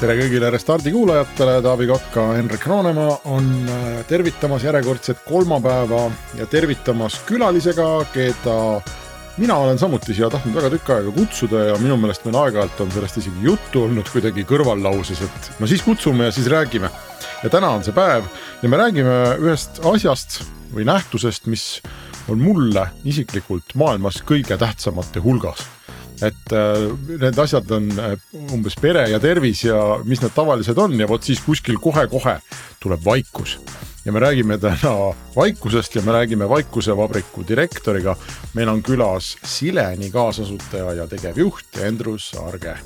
tere kõigile Restardi kuulajatele, Taavi Kotka, Henrik Roonemaa on äh, tervitamas järjekordset kolmapäeva ja tervitamas külalisega, keda mina olen samuti siia tahtnud väga tükk aega kutsuda ja minu meelest meil aeg-ajalt on sellest isegi juttu olnud kuidagi kõrvallauses, et no siis kutsume ja siis räägime. ja täna on see päev ja me räägime ühest asjast või nähtusest, mis on mulle isiklikult maailmas kõige tähtsamate hulgas et äh, need asjad on äh, umbes pere ja tervis ja mis need tavalised on ja vot siis kuskil kohe-kohe tuleb vaikus. ja me räägime täna vaikusest ja me räägime Vaikusevabriku direktoriga. meil on külas Sileni kaasasutaja ja tegevjuht Endrus Arge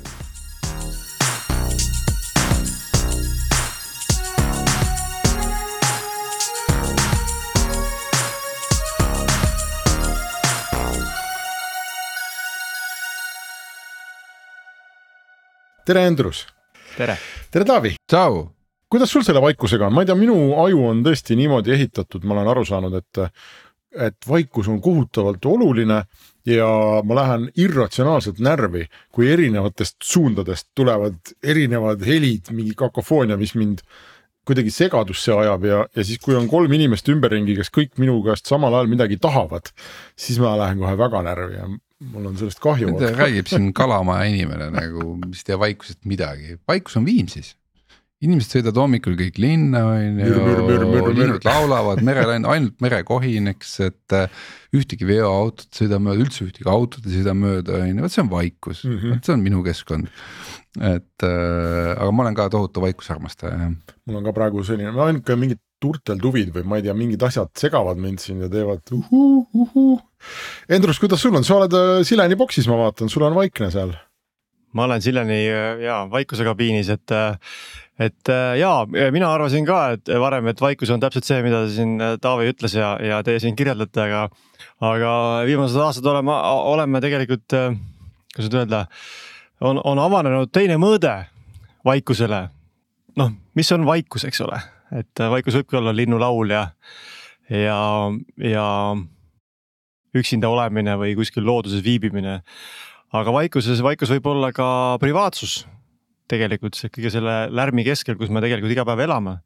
tere, Andrus. tere. tere, Taavi. tšau. kuidas sul selle vaikusega on, ma ei tea, minu aju on tõesti niimoodi ehitatud, ma olen aru saanud, et, et vaikus on kohutavalt oluline ja ma lähen irratsionaalselt närvi, kui erinevatest suundadest tulevad erinevad helid, mingi kakofoonia, mis mind kuidagi segadusse ajab ja, ja siis, kui on kolm inimest ümberringi, kes kõik minu käest samal ajal midagi tahavad, siis ma lähen kohe väga närvi ja mul on sellest kahju. räägib siin kalamaja inimene nagu, mis ei tea vaikusest midagi, vaikus on Viimsis. inimesed sõidavad hommikul kõik linna on ju, linnud laulavad merel ainult merekohin, eks, et äh, ühtegi veoautot ei sõida mööda, üldse ühtegi autot ei sõida mööda, on ju, vot see on vaikus mm, -hmm. vot see on minu keskkond et äh, aga ma olen ka tohutu vaikusarmastaja jah. mul on ka praegu selline, ainuke mingid turtelduvid või ma ei tea, mingid asjad segavad mind siin ja teevad uhuu, uhuu. Endrus, kuidas sul on, sa oled äh, Sileni boksis, ma vaatan, sul on vaikne seal. ma olen Sileni äh, ja vaikuse kabiinis, et, äh, et ja mina arvasin ka, et varem, et vaikus on täpselt see, mida siin Taavi ütles ja, ja teie siin kirjeldate, aga. aga viimased aastad oleme, oleme tegelikult, kuidas nüüd öelda, on, on avanenud teine mõõde vaikusele. noh, mis on vaikus, eks ole et äh, vaikus võibki olla linnulaul ja, ja, ja üksinda olemine või kuskil looduses viibimine. aga vaikuses, vaikus võib olla ka privaatsus tegelikult see kõige selle lärmi keskel, kus me tegelikult iga päev elame.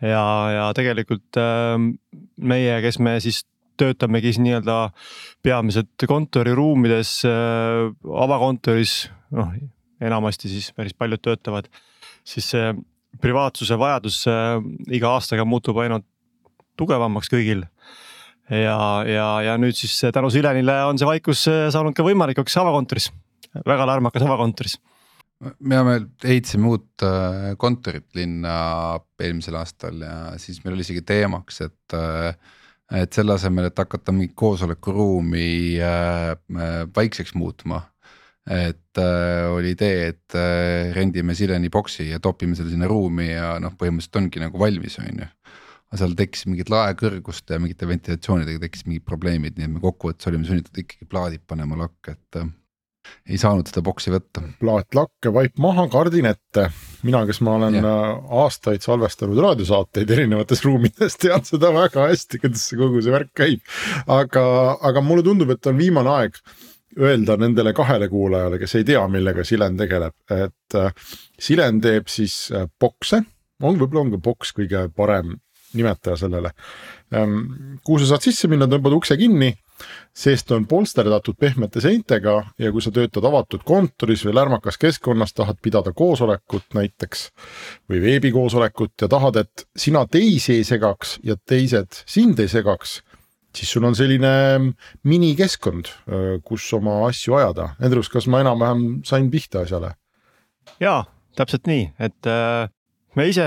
ja, ja tegelikult äh, meie, kes me siis töötamegi siis nii-öelda peamiselt kontoriruumides äh,, avakontoris, noh enamasti siis päris paljud töötavad, siis see privaatsuse vajadus äh, iga aastaga muutub ainult tugevamaks kõigil. ja, ja, ja nüüd siis tänu Silenile on see vaikus äh, saanud ka võimalikuks avakontoris, väga lärmakas avakontoris me ehitasime uut äh, kontorit linna eelmisel aastal ja siis meil oli isegi teemaks, et et selle asemel, et hakata mingit koosolekuruumi vaikseks muutma et äh, oli idee, et äh, rendime Sileni boksi ja topime selle sinna ruumi ja noh, põhimõtteliselt ongi nagu valmis, on ju. aga seal tekkis mingid laekõrguste ja mingite ventilatsioonidega tekkis mingid probleemid, nii et me kokkuvõttes olime sunnitud ikkagi plaadid panema lakke, et äh, ei saanud seda boksi võtta. plaat lakke, vaip maha, kardin ette. mina, kes ma olen ja. Äh, aastaid salvestanud raadiosaateid erinevates ruumides, tean seda väga hästi, kuidas see kogu see värk käib. aga, aga mulle tundub, et on viimane aeg öelda nendele kahele kuulajale, kes ei tea, millega Silen tegeleb, et äh, Silen teeb siis äh, bokse, on võib-olla on ka boks kõige parem nimetaja sellele. Ähm, kuhu sa saad sisse minna, tõmbad ukse kinni, seest on polsterdatud pehmete seintega ja kui sa töötad avatud kontoris või lärmakas keskkonnas, tahad pidada koosolekut näiteks või veebikoosolekut ja tahad, et sina teisi ei segaks ja teised sind ei segaks siis sul on selline minikeskkond, kus oma asju ajada. Andrus, kas ma enam-vähem sain pihta asjale? jaa, täpselt nii, et äh, me ise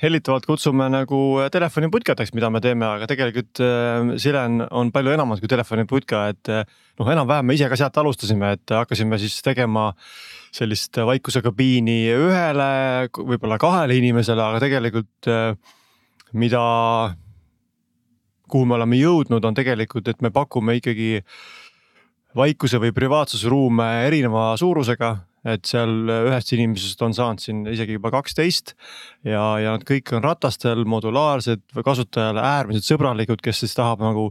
hellitavalt kutsume nagu telefoniputkadeks, mida me teeme, aga tegelikult äh, Silen on palju enamat kui telefoniputka, et äh, noh, enam-vähem me ise ka sealt alustasime, et hakkasime siis tegema sellist vaikusekabiini ühele, võib-olla kahele inimesele, aga tegelikult äh, mida, kuhu me oleme jõudnud, on tegelikult, et me pakume ikkagi vaikuse või privaatsusruume erineva suurusega et seal ühest inimesest on saanud siin isegi juba kaksteist ja, ja nad kõik on ratastel, modulaarsed kasutajale äärmiselt sõbralikud, kes siis tahab nagu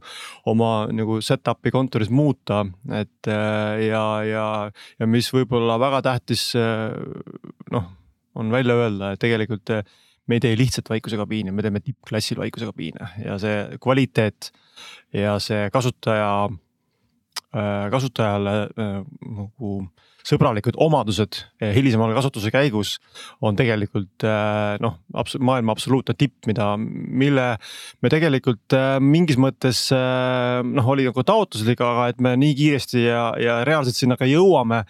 oma nagu setup'i kontoris muuta, et äh, ja, ja, ja mis võib-olla väga tähtis noh, on välja öelda, et tegelikult me ei tee lihtsalt vaikusekabiini, me teeme tippklassil vaikusekabiine ja see kvaliteet ja see kasutaja, äh, kasutajale äh, nagu sõbralikud omadused eh, hilisema kasutuse käigus on tegelikult eh, noh, maailma absoluutne tipp, mida, mille me tegelikult eh, mingis mõttes noh, oli nagu taotluslik, aga et me nii kiiresti ja, ja reaalselt sinna ka jõuame.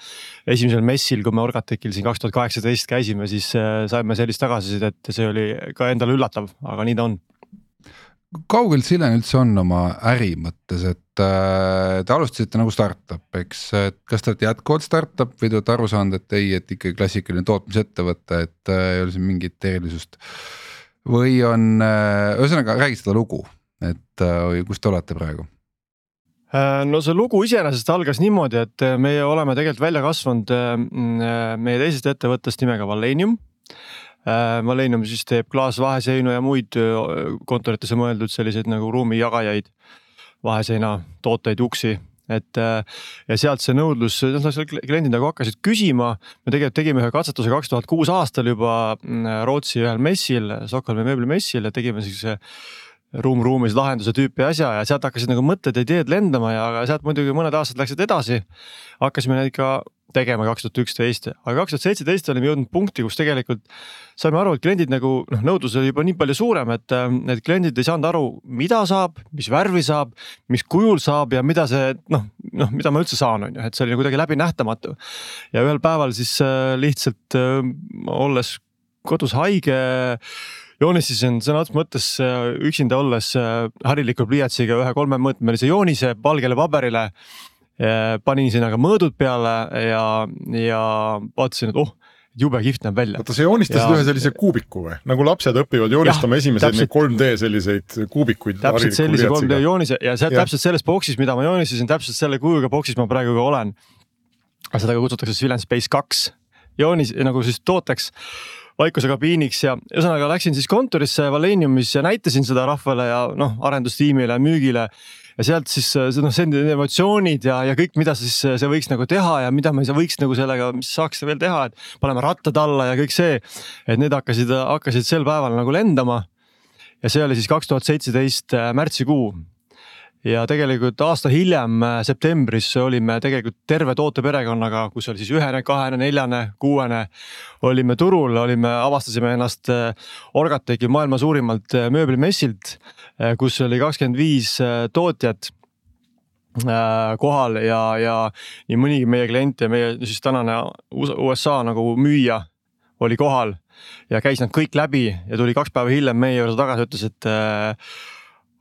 esimesel messil, kui me Orgatechil siin kaks tuhat kaheksateist käisime, siis saime sellist tagasisidet, see oli ka endale üllatav, aga nii ta on kaugel Silen üldse on oma äri mõttes, et äh, te alustasite nagu startup, eks, et kas te olete jätkuvalt startup või te olete aru saanud, et ei, et ikkagi klassikaline tootmisettevõte, et äh, ei ole siin mingit erilisust. või on äh,, ühesõnaga räägi seda lugu, et äh, kus te olete praegu? Äh, no see lugu iseenesest algas niimoodi, et meie oleme tegelikult välja kasvanud äh, meie teisest ettevõttest nimega Valenium Äh, siis teeb klaasvaheseinu ja muid äh, kontoritesse mõeldud selliseid nagu ruumijagajaid, vaheseina tooteid, uksi et äh, ja sealt see nõudlus, noh kliendid nagu hakkasid küsima. me tegelikult tegime ühe katsetuse kaks tuhat kuus aastal juba mm, Rootsi ühel messil, Stockholmi mööblimessil ja tegime siis ruum ruumis lahenduse tüüpi asja ja sealt hakkasid nagu mõtted ja ideed lendama ja sealt muidugi mõned aastad läksid edasi. hakkasime neid ka tegema kaks tuhat üksteist, aga kaks tuhat seitseteist olime jõudnud punkti, kus tegelikult saime aru, et kliendid nagu noh, nõudlus oli juba nii palju suurem, et need kliendid ei saanud aru, mida saab, mis värvi saab, mis kujul saab ja mida see noh, noh, mida ma üldse saan, on ju, et see oli kuidagi läbinähtamatu. ja ühel päeval siis äh, lihtsalt äh, olles kodus haige joonistasin sõna otseses mõttes äh, üksinda olles hariliku pliiatsiga ühe kolmemõõtmelise joonise valgele paberile panin sinna ka mõõdud peale ja, ja vaatasin, et oh jube kihvt näeb välja. oota, sa joonistasid ja... ühe sellise kuubiku või? nagu lapsed õpivad joonistama esimesi neid 3D selliseid kuubikuid. täpselt sellise 3D joonise ja seal ja. täpselt selles boksis, mida ma joonistasin, täpselt selle kujuga boksis ma praegu ka olen. seda ka kutsutakse Villain Space kaks joonis nagu siis tooteks Vaikuse kabiiniks ja ühesõnaga läksin siis kontorisse Valeniumis ja näitasin seda rahvale ja noh, arendustiimile, müügile ja sealt siis noh, sellised emotsioonid ja, ja kõik, mida siis see võiks nagu teha ja mida me võiks nagu sellega, mis saaks veel teha, et paneme rattad alla ja kõik see. et need hakkasid, hakkasid sel päeval nagu lendama. ja see oli siis kaks tuhat seitseteist äh, märtsikuu ja tegelikult aasta hiljem äh, septembris olime tegelikult terve tooteperekonnaga, kus oli siis ühene, kahene, neljane, kuuene. olime turul, olime, avastasime ennast äh, Orgatechi maailma suurimalt äh, mööblimessilt, kus oli kakskümmend viis tootjat kohal ja, ja nii mõnigi meie klient ja meie siis tänane USA nagu müüja oli kohal ja käis nad kõik läbi ja tuli kaks päeva hiljem meie juurde tagasi, ütles, et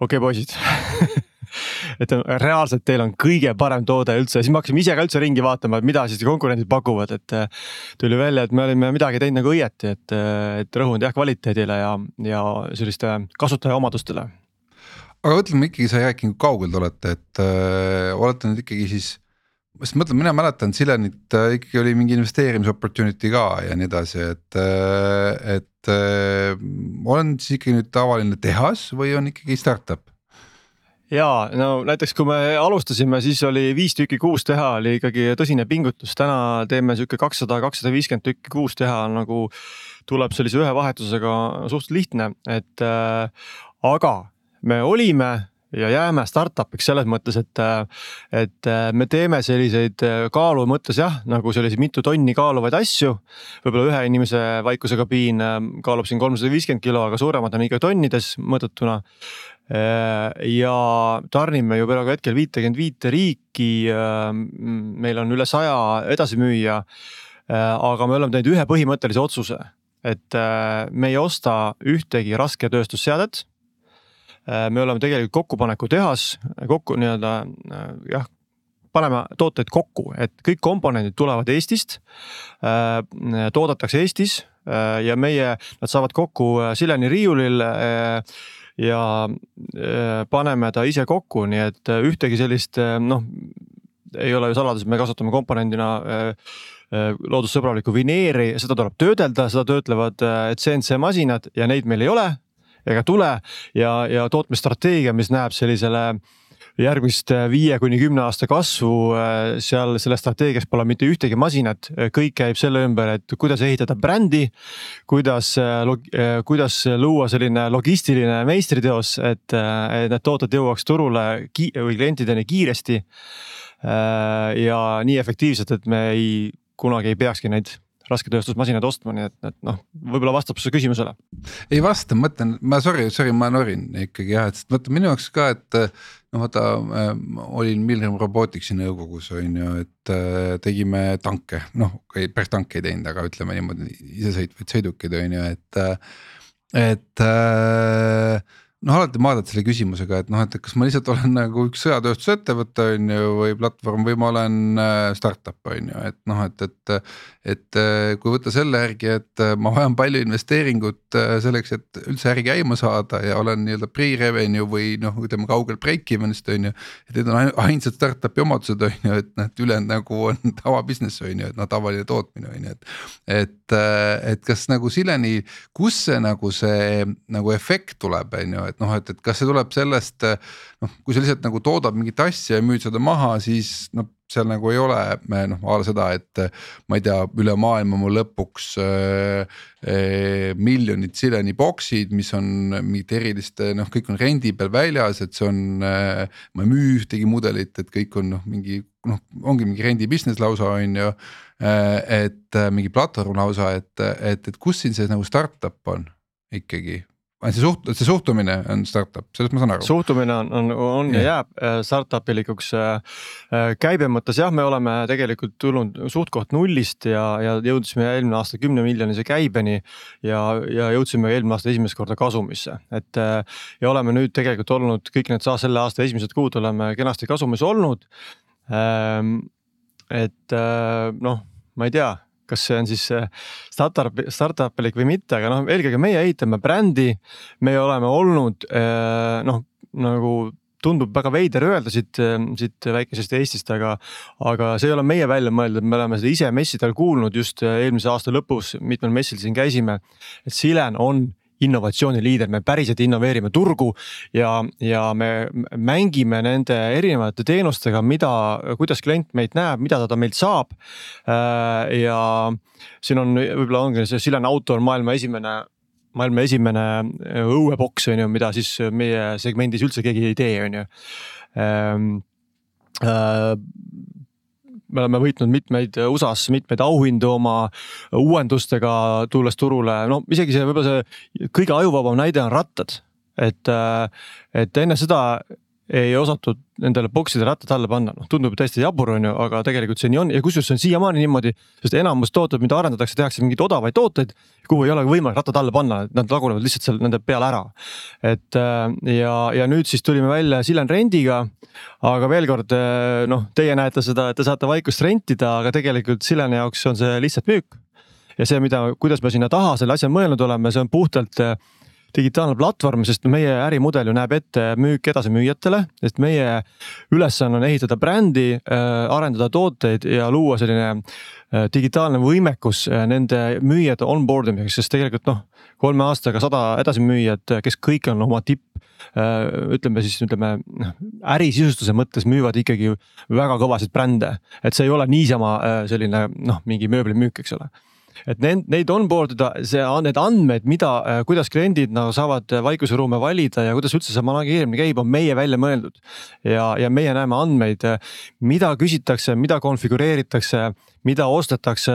okei okay, poisid et reaalselt teil on kõige parem toode üldse, siis me hakkasime ise ka üldse ringi vaatama, et mida siis konkurendid pakuvad, et äh, tuli välja, et me olime midagi teinud nagu õieti, et, äh, et rõhunud jah kvaliteedile ja, ja selliste kasutaja omadustele. aga ütleme ikkagi, sa rääkinud, kui kaugel te olete, et öö, äh, olete nüüd ikkagi siis sest ma ütlen, mina mäletan Silenit äh, ikkagi oli mingi investeerimis opportunity ka ja nii edasi, et, et äh, on siis ikkagi nüüd tavaline tehas või on ikkagi startup? Ja no näiteks, kui me alustasime, siis oli viis tükki kuus teha oli ikkagi tõsine pingutus, täna teeme sihuke kakssada, kakssada viiskümmend tükki kuus teha nagu tuleb sellise ühe vahetusega suhteliselt lihtne, et äh, aga me olime ja jääme startup'iks selles mõttes, et, et me teeme selliseid kaalu mõttes jah, nagu selliseid mitu tonni kaaluvaid asju. võib-olla ühe inimese vaikuse kabiin kaalub siin kolmsada viiskümmend kilo, aga suuremad on ikka tonnides mõõdetuna. Äh, ja tarnime ju praegu hetkel viitekümmet viite riiki. Äh, meil on üle saja edasimüüja. Äh, aga me oleme teinud ühe põhimõttelise otsuse, et me ei osta ühtegi rasketööstusseadet. me oleme tegelikult kokkupanekutehas, kokku nii-öelda jah paneme tooteid kokku, et kõik komponendid tulevad Eestist, toodetakse Eestis ja meie, nad saavad kokku Sileni riiulil ja paneme ta ise kokku, nii et ühtegi sellist noh, ei ole ju saladus, et me kasutame komponendina äh, äh, loodussõbralikku vineeri, seda tuleb töödelda, seda töötlevad äh, CNC masinad ja neid meil ei ole ega tule. Ja, ja tootmisstrateegia, mis näeb sellisele järgmist viie kuni kümne aasta kasvu, seal selles strateegias pole mitte ühtegi masinat, kõik käib selle ümber, et kuidas ehitada brändi. kuidas, kuidas luua selline logistiline meistriteos, et, et need tooted jõuaks turule või klientideni kiiresti Äh, ja nii efektiivselt, et me ei, kunagi ei peakski neid rasketööstusmasinaid ostma, nii et, et noh, võib-olla vastab su küsimusele. ei vasta, ma mõtlen, ma sorry, sorry, ma norin ikkagi jah, et vaata minu jaoks ka, et noh, vaata äh, olin Milrem Roboticsi nõukogus on ju, et äh, tegime tanke, noh päris tanke ei teinud, aga ütleme niimoodi isesõitvaid sõidukeid on ju, et, et äh, noh, alati vaatad selle küsimusega, et noh, et kas ma lihtsalt olen nagu üks sõjatööstusettevõte on ju või platvorm või ma olen äh, startup on ju, et noh, et, et. et äh, kui võtta selle järgi, et äh, ma vajan palju investeeringut selleks, et üldse äri käima saada ja olen nii-öelda pre-revenue või noh, ütleme kaugel break even'ist on ju. et need on ainsad startup'i omadused on ju, et noh, et ülejäänud nagu on tava business on ju, et noh, tavaline tootmine on ju, et. et, et kas nagu Sileni, kus see nagu see nagu efekt tuleb, on ju et noh, et, et kas see tuleb sellest noh, kui sa lihtsalt nagu toodad mingit asja ja müüd seda maha, siis noh seal nagu ei ole noh a la seda, et ma ei tea, üle maailma mul lõpuks äh, äh, miljonid sileni boksid, mis on mingite eriliste noh, kõik on rendi peal väljas, et see on äh,. ma ei müü ühtegi mudelit, et kõik on noh, mingi noh, ongi mingi rendi business lausa on ju äh,. et mingi platvorm lausa, et, et, et kus siin see nagu startup on ikkagi see suht-, see suhtumine on startup, sellest ma saan aru. suhtumine on, on, on ja jääb äh, startup'ilikuks äh, äh, käibe mõttes jah, me oleme tegelikult tulnud suht-koht nullist ja, ja jõudsime eelmine aasta kümne miljonise käibeni. ja, ja jõudsime eelmine aasta esimest korda kasumisse, et ja oleme nüüd tegelikult olnud kõik need selle aasta esimesed kuud oleme kenasti kasumis olnud. Ähm, et noh, ma ei tea kas see on siis startup, startup'ilik või mitte, aga noh, eelkõige meie ehitame brändi. me oleme olnud eh, noh, nagu tundub väga veider öelda siit, siit väikesest Eestist, aga, aga see ei ole meie välja mõeldud, me oleme seda ise messidel kuulnud just eelmise aasta lõpus, mitmel messil siin käisime. et Silen on innovatsiooniliider, me päriselt innoveerime turgu ja, ja me mängime nende erinevate teenustega, mida, kuidas klient meid näeb, mida ta meilt saab. Äh, ja siin on, võib-olla ongi see Silen auto on maailma esimene maailma esimene õueboks on ju, mida siis meie segmendis üldse keegi ei tee, on ju äh, me oleme võitnud mitmeid USA-s mitmeid auhindu oma uuendustega, tulles turule, no isegi see võib-olla see kõige ajuvabam näide on rattad. et, et enne seda ei osatud nendele bokside rattad alla panna, noh tundub täiesti jabur, on ju, aga tegelikult see nii on ja kusjuures see on siiamaani niimoodi. sest enamus tooted, mida arendatakse, tehakse mingeid odavaid tooteid, kuhu ei ole võimalik rattad alla panna, et nad lagunevad lihtsalt seal nende peale ära. et äh, ja, ja nüüd siis tulime välja Silen rendiga. aga veel kord äh, noh, teie näete seda, et te saate vaikust rentida, aga tegelikult Sileni jaoks on see lihtsalt müük. ja see, mida, kuidas me sinna taha selle asja mõelnud oleme, see on puhtalt äh, digitaalne platvorm, sest meie ärimudel ju näeb ette müük edasimüüjatele, sest meie ülesanne on ehitada brändi, äh, arendada tooteid ja luua selline äh, digitaalne võimekus äh, nende müüjate onboard imiseks, sest tegelikult noh, kolme aastaga sada edasimüüjat, kes kõik on oma tipp ütleme siis ütleme noh ärisisustuse mõttes müüvad ikkagi väga kõvasid brände, et see ei ole niisama selline noh, mingi mööblimüük, eks ole et need, neid onboard ida, see, need andmed, mida, äh, kuidas kliendid nagu saavad vaikuseruume valida ja kuidas üldse see manageerimine käib, on meie välja mõeldud. ja, ja meie näeme andmeid, mida küsitakse, mida konfigureeritakse, mida ostetakse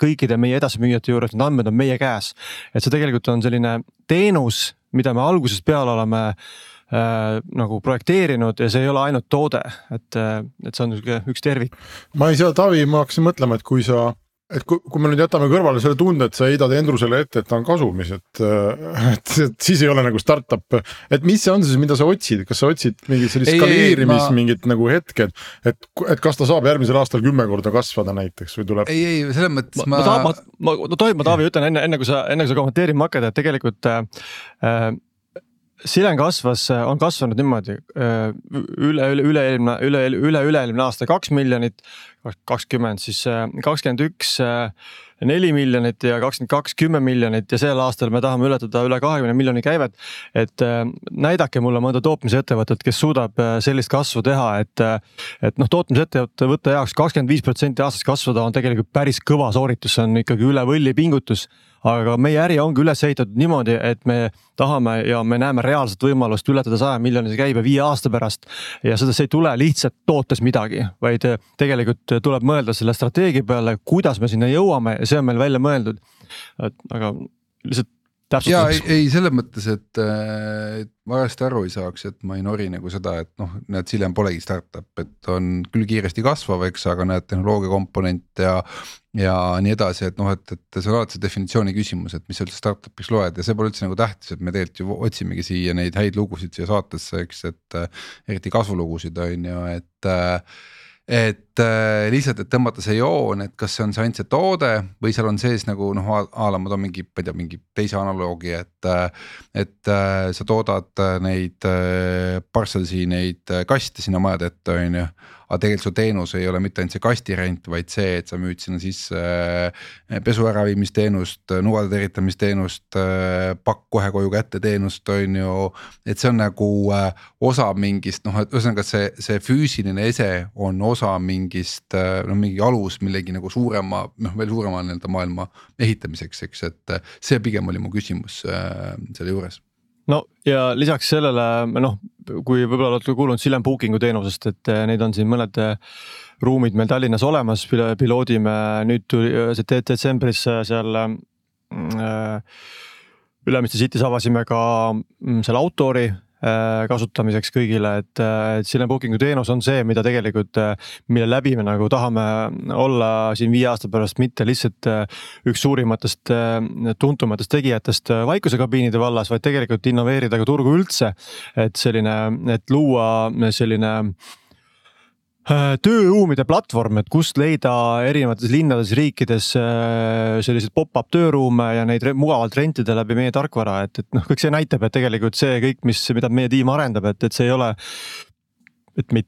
kõikide meie edasimüüjate juures, need andmed on meie käes. et see tegelikult on selline teenus, mida me algusest peale oleme äh, nagu projekteerinud ja see ei ole ainult toode, et, äh, et see on niisugune üks tervik. ma ei saa, Taavi, ma hakkasin mõtlema, et kui sa et kui, kui me nüüd jätame kõrvale selle tunde, et sa heidad Endrusele ette, et ta on kasumis, et, et, et siis ei ole nagu startup. et mis see on siis, mida sa otsid, kas sa otsid mingit sellist skaleerimist, ma... mingit nagu hetke, et, et, et kas ta saab järgmisel aastal kümme korda kasvada näiteks või tuleb? ei, ei selles mõttes ma, ma. ma tahan, ma, ma tohib, ma Taavi ütlen enne, enne kui sa, enne kui sa kommenteerima hakkad, et tegelikult äh, äh Silen kasvas, on kasvanud niimoodi äh, üle, üle, üle-eelmine, üle, üle, üle-eelmine aasta kaks miljonit, kakskümmend, siis äh, kakskümmend üks äh, neli miljonit ja kakskümmend kaks kümme miljonit ja sel aastal me tahame ületada üle kahekümne miljoni käivet. et näidake mulle mõnda tootmisettevõtet, kes suudab sellist kasvu teha, et, et noh, tootmisettevõtte jaoks kakskümmend viis protsenti aastas kasvada on tegelikult päris kõva sooritus, see on ikkagi üle võlli pingutus aga meie äri ongi üles ehitatud niimoodi, et me tahame ja me näeme reaalset võimalust ületada saja miljonise käibe viie aasta pärast. ja seda, see ei tule lihtsalt tootes midagi, vaid tegelikult tuleb mõelda selle strateegia peale, kuidas me sinna jõuame ja see on meil välja mõeldud. aga lihtsalt ja ei, ei selles mõttes, et äh, valesti aru ei saaks, et ma ei nori nagu seda, et noh, näed, Silem polegi startup, et on küll kiiresti kasvav, eks, aga näed tehnoloogia komponent ja. ja nii edasi, et noh, et, et see on alati see definitsiooni küsimus, et mis sa üldse startup'iks loed ja see pole üldse nagu tähtis, et me tegelikult ju otsimegi siia neid häid lugusid siia saatesse, eks, et äh, eriti kasvulugusid on ju, et äh, et äh, lihtsalt, et tõmmata see joon, et kas see on see ainult see toode või seal on sees nagu noh, a la ma toon mingi, ma ei tea, mingi teise analoogi, et. Äh, et äh, sa toodad neid parcelsi neid kaste sinna majade ette, on ju aga tegelikult su teenus ei ole mitte ainult see kastirent, vaid see, et sa müüd sinna sisse pesu äraviimisteenust, nuvade tervitamisteenust, pakk kohe koju kätte teenust, on ju. et see on nagu osa mingist noh, et ühesõnaga see, see füüsiline ese on osa mingist noh, mingi alus millegi nagu suurema, noh veel suurema nii-öelda maailma ehitamiseks, eks, et see pigem oli mu küsimus selle juures no ja lisaks sellele noh, kui võib-olla olete kuulnud Silem Booking'u teenusest, et eh, neid on siin mõned ruumid meil Tallinnas olemas, piloodime nüüd tuli see detsembris seal äh,. Ülemiste City's avasime ka mm, seal Autori Äh, kasutamiseks kõigile, et, äh, et selline booking'u teenus on see, mida tegelikult, äh, mille läbi me nagu tahame olla siin viie aasta pärast, mitte lihtsalt üks suurimatest, tuntumatest tegijatest vaikusekabiinide vallas, vaid tegelikult innoveerida ka turgu üldse. et selline, et luua selline Äh, tööruumide platvorm, et kust leida erinevates linnades, riikides äh, selliseid pop-up tööruume ja neid mugavalt rentida läbi meie tarkvara, et, et noh, kõik see näitab, et tegelikult see kõik, mis, mida meie tiim arendab, et, et see ei ole. et meid,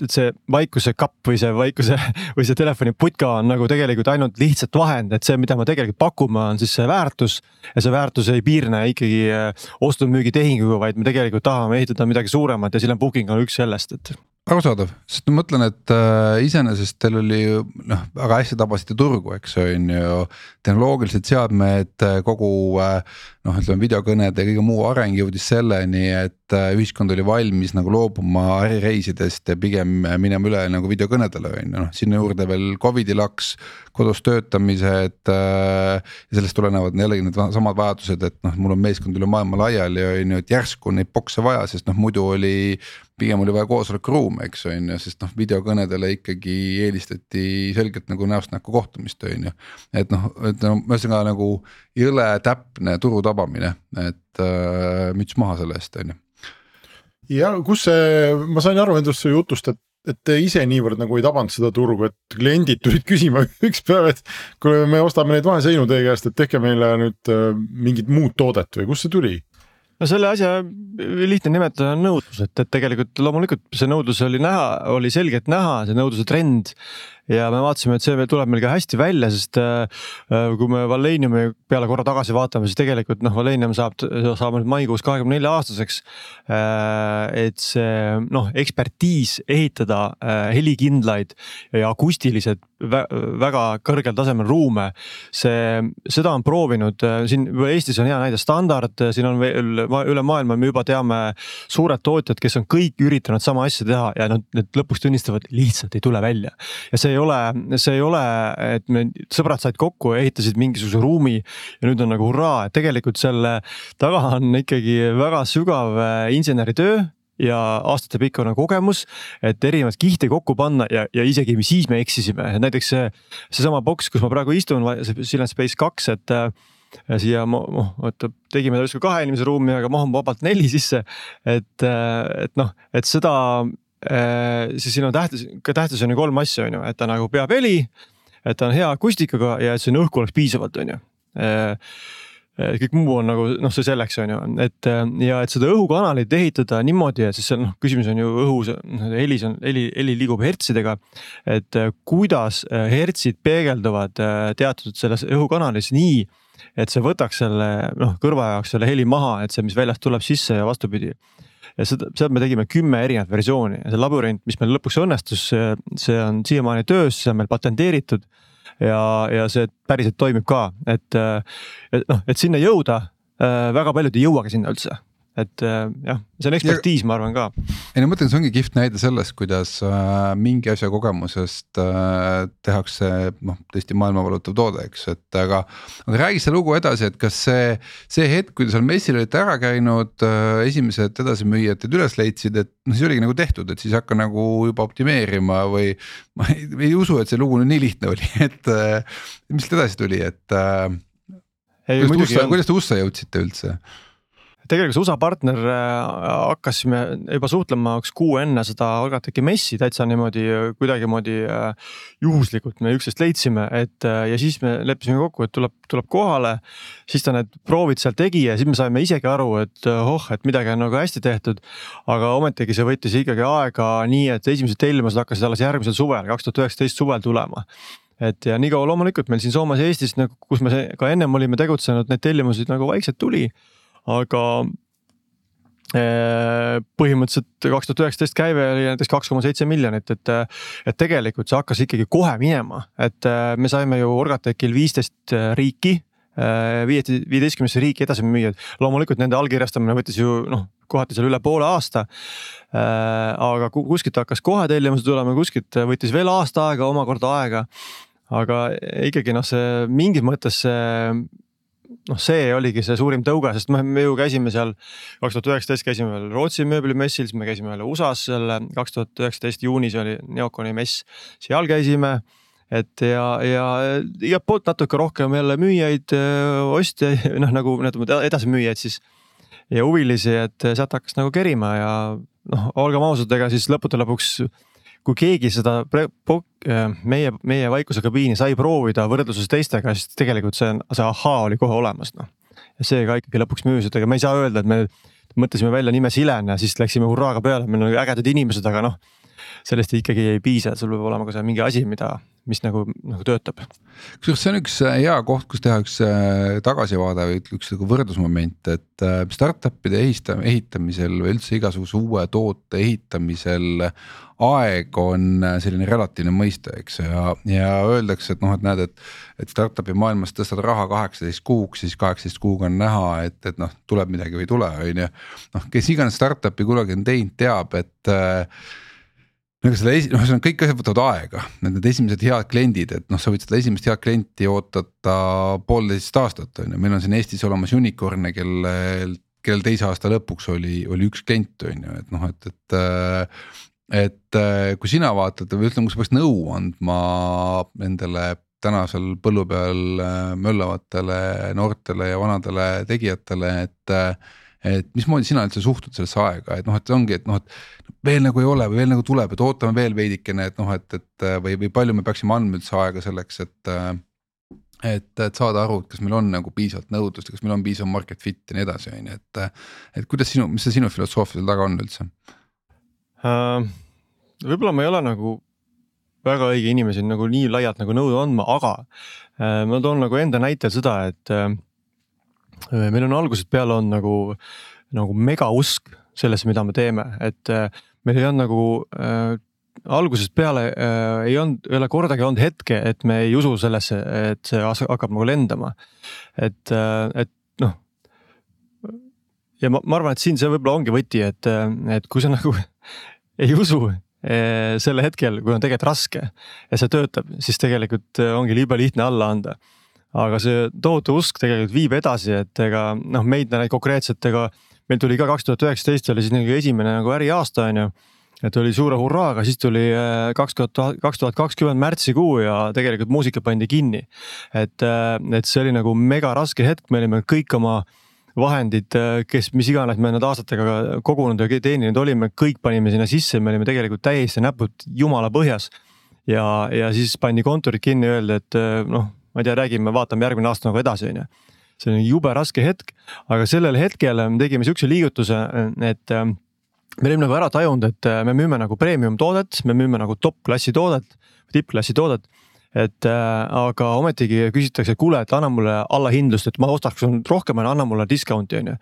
et see vaikuse kapp või see vaikuse või see telefoniputka on nagu tegelikult ainult lihtsalt vahend, et see, mida me tegelikult pakume, on siis see väärtus. ja see väärtus ei piirne ikkagi äh, ostu-müügitehinguga, vaid me tegelikult tahame ehitada midagi suuremat ja Silem Booking on üks sellest, et arusaadav, sest ma mõtlen, et äh, iseenesest teil oli noh, väga hästi tabasite turgu, eks on ju. tehnoloogilised seadmed, kogu äh, noh, ütleme videokõnede ja kõige muu areng jõudis selleni, et äh, ühiskond oli valmis nagu loobuma ärireisidest ja pigem minema üle nagu videokõnedele on ju, noh sinna juurde veel Covidi laks. kodus töötamised äh, ja sellest tulenevad jällegi need samad vajadused, et noh, mul on meeskond üle maailma laiali on ju, et järsku neid bokse vaja, sest noh, muidu oli pigem oli vaja koosolekuruume, eks on ju, sest noh, videokõnedele ikkagi eelistati selgelt nagu näost näkku kohtumist, on ju. et noh, et no ühesõnaga nagu jõle täpne turu tabamine, et äh, müts maha selle eest, on ju. ja kus see, ma sain aru endast su jutust, et et te ise niivõrd nagu ei tabanud seda turgu, et kliendid tulid küsima üks päev, et kuule, me ostame neid vaheseinu teie käest, et tehke meile nüüd äh, mingit muud toodet või kust see tuli? no selle asja lihtne nimetada on nõudlus, et, et tegelikult loomulikult see nõudlus oli näha, oli selgelt näha, see nõudluse trend ja me vaatasime, et see veel tuleb meil ka hästi välja, sest äh, äh, kui me Valeniumi peale korra tagasi vaatame, siis tegelikult noh, Valenium saab, saab nüüd maikuus kahekümne nelja aastaseks. Äh, et see noh, ekspertiis ehitada helikindlaid ja akustilisi väga kõrgel tasemel ruume. see, seda on proovinud siin Eestis on hea näide standard, siin on veel üle maailma, me juba teame suured tootjad, kes on kõik üritanud sama asja teha ja nad, need lõpuks tunnistavad, lihtsalt ei tule välja. ja see ei ole, see ei ole, et me sõbrad said kokku ja ehitasid mingisuguse ruumi ja nüüd on nagu hurraa, et tegelikult selle taga on ikkagi väga sügav äh, inseneritöö ja aastatepikkune kogemus, et erinevaid kihte kokku panna ja, ja isegi siis me eksisime, näiteks see, seesama boks, kus ma praegu istun, see Silent Space kaks, et äh, siia noh, oota tegime ta justkui kahe inimese ruumi, aga mahub vabalt neli sisse. et, äh, et noh, et seda, siis siin on tähtis, tähtis on ju kolm asja, on ju, et ta nagu peab heli. et ta on hea akustikaga ja et siin õhku oleks piisavalt, on ju kõik muu on nagu noh, see selleks on ju, et ja et seda õhukanalit ehitada niimoodi, et siis seal noh, küsimus on ju õhus, helis on, heli, heli liigub hertsidega. et kuidas hertsid peegelduvad teatud selles õhukanalis nii, et see võtaks selle noh, kõrva jaoks selle heli maha, et see, mis väljast tuleb sisse ja vastupidi ja seda, sealt me tegime kümme erinevat versiooni. Ja see labürint, mis meil lõpuks õnnestus, see on siiamaani töös, see on meil patenteeritud ja, ja see päriselt toimib ka, et, et noh, et sinna jõuda väga paljud ei jõuagi sinna üldse et äh, jah, see on ekspertiis, ma arvan ka. ei no ma mõtlen, see ongi kihvt näide sellest, kuidas äh, mingi asja kogemusest äh, tehakse noh, tõesti maailma valutav toode, eks, et aga. aga räägi see lugu edasi, et kas see, see hetk, kui te seal messil olite ära käinud äh,, esimesed edasimüüjad teid üles leidsid, et noh, siis oligi nagu tehtud, et siis hakka nagu juba optimeerima või. ma ei, ei usu, et see lugu nüüd nii lihtne oli, et äh, mis sealt edasi tuli, et äh,. kuidas te USA jõudsite üldse? Tegelikult see USA partner äh, hakkasime juba suhtlema üks kuu enne seda Algateki messi täitsa niimoodi kuidagimoodi äh, juhuslikult me üksteist leidsime, et äh, ja siis me leppisime kokku, et tuleb, tuleb kohale. siis ta need proovid seal tegi ja siis me saime isegi aru, et oh, et midagi on nagu hästi tehtud. aga ometigi see võttis ikkagi aega nii, et esimesed tellimused hakkasid alles järgmisel suvel, kaks tuhat üheksateist suvel tulema et ja niikaua loomulikult meil siin Soomes ja Eestis nagu, kus me ka ennem olime tegutsenud, neid tellimusi nagu vaikselt tuli aga eh, põhimõtteliselt kaks tuhat üheksateist käive oli näiteks kaks koma seitse miljonit, et, et tegelikult see hakkas ikkagi kohe minema, et eh, me saime ju Orgatechil viisteist eh, riiki viieteistkümnesse riiki edasi müüa, loomulikult nende allkirjastamine võttis ju noh, kohati seal üle poole aasta. aga kuskilt hakkas kohe tellimused tulema, kuskilt võttis veel aasta aega, omakorda aega. aga ikkagi noh, see mingis mõttes see noh, see oligi see suurim tõuge, sest me, me ju käisime seal kaks tuhat üheksateist käisime veel Rootsi mööblimessil, siis me käisime veel USA-s selle kaks tuhat üheksateist juunis oli Neoconi mess, seal käisime et ja, ja igalt poolt natuke rohkem jälle müüjaid, ostja, noh nagu ütleme edasimüüjaid siis. Ja huvilisi, et sealt hakkas nagu kerima ja noh, olgem ausad, ega siis lõppude lõpuks kui keegi seda äh, meie, meie vaikuskabiini sai proovida võrdluses teistega, siis tegelikult see see ahhaa oli kohe olemas, noh. ja see ka ikkagi lõpuks müüs, et ega me ei saa öelda, et me mõtlesime välja nime Silen ja siis läksime hurraaga peale, meil on ägedad inimesed, aga noh. Sellest ikkagi ei piisa, sul peab olema ka see mingi asi, mida, mis nagu, nagu töötab. kusjuures see on üks äh, hea koht, kus teha üks äh, tagasivaade või üks nagu võrdlusmoment, et startup'ide ehitamisel või üldse igasuguse uue toote ehitamisel aeg on äh, selline relatiivne mõiste, eks ja, ja öeldakse, et noh, et näed, et. et startup'i maailmas tõstad raha kaheksateist kuuks, siis kaheksateist kuuga on näha, et, et noh, tuleb midagi või ei tule, on ju. noh, kes iganes startup'i kunagi on teinud, teab, et äh, no ega selle esi-, noh, ühesõnaga kõik asjad võtavad aega, need, need esimesed head kliendid, et noh, sa võid seda esimest head klienti oodata poolteist aastat on ju, meil on siin Eestis olemas unicorn'e, kellel, kellel teise aasta lõpuks oli, oli üks klient on ju, et noh, et, et et kui sina vaatad või ütleme, kui sa peaks nõu andma nendele tänasel põllu peal möllavatele noortele ja vanadele tegijatele, et. Äh, et mismoodi sina üldse suhtud sellesse aega, et noh, et ongi, et noh, et veel nagu ei ole või veel nagu tuleb, et ootame veel veidikene, et noh, et, et või, või palju me peaksime andma üldse aega selleks, et et, et saada aru, et kas meil on nagu piisavalt nõudlust ja kas meil on piisav market fit ja nii edasi, on ju, et. et kuidas sinu, mis see sinu filosoofia seal taga on üldse uh,? võib-olla ma ei ole nagu väga õige inimesi nagu nii laialt nagu nõu andma, aga uh, ma toon nagu enda näitel seda, et uh, meil on algusest peale on nagu, nagu megausk sellesse, mida me teeme, et uh, meil ei olnud nagu uh, algusest peale äh, ei olnud, ei ole kordagi olnud hetke, et me ei usu sellesse, et see hakkab nagu lendama. et äh,, et noh. ja ma, ma arvan, et siin see võib-olla ongi võti, et, et kui sa nagu ei usu sel hetkel, kui on tegelikult raske ja see töötab, siis tegelikult ongi liiga lihtne alla anda. Aga see tohutu usk tegelikult viib edasi, et ega noh, meid konkreetselt ega meil tuli ka kaks tuhat üheksateist oli siis nagu esimene nagu äriaasta on ju et oli suure hurraaga, siis tuli äh, kaks tuhat, kaks tuhat kakskümmend märtsikuu ja tegelikult muusika pandi kinni. et, äh, et see oli nagu mega raske hetk, me olime kõik oma vahendid, äh, kes, mis iganes me nende aastatega kogunud ja teeninud olime, kõik panime sinna sisse, me olime tegelikult täiesti näpud jumala põhjas. ja, ja siis pandi kontorid kinni, öeldi, et noh, ma ei tea, räägime, vaatame järgmine aasta nagu edasi, on ju see on jube raske hetk, aga sellel hetkel me tegime sihukese liigutuse, et me olime nagu ära tajunud, et äh, me müüme nagu premium toodet, me müüme nagu top-klassi toodet, tippklassi toodet. Et äh, aga ometigi küsitakse, kuule, et anna mulle allahindlust, et ma ostaks rohkem, anna mulle discount'i on ju.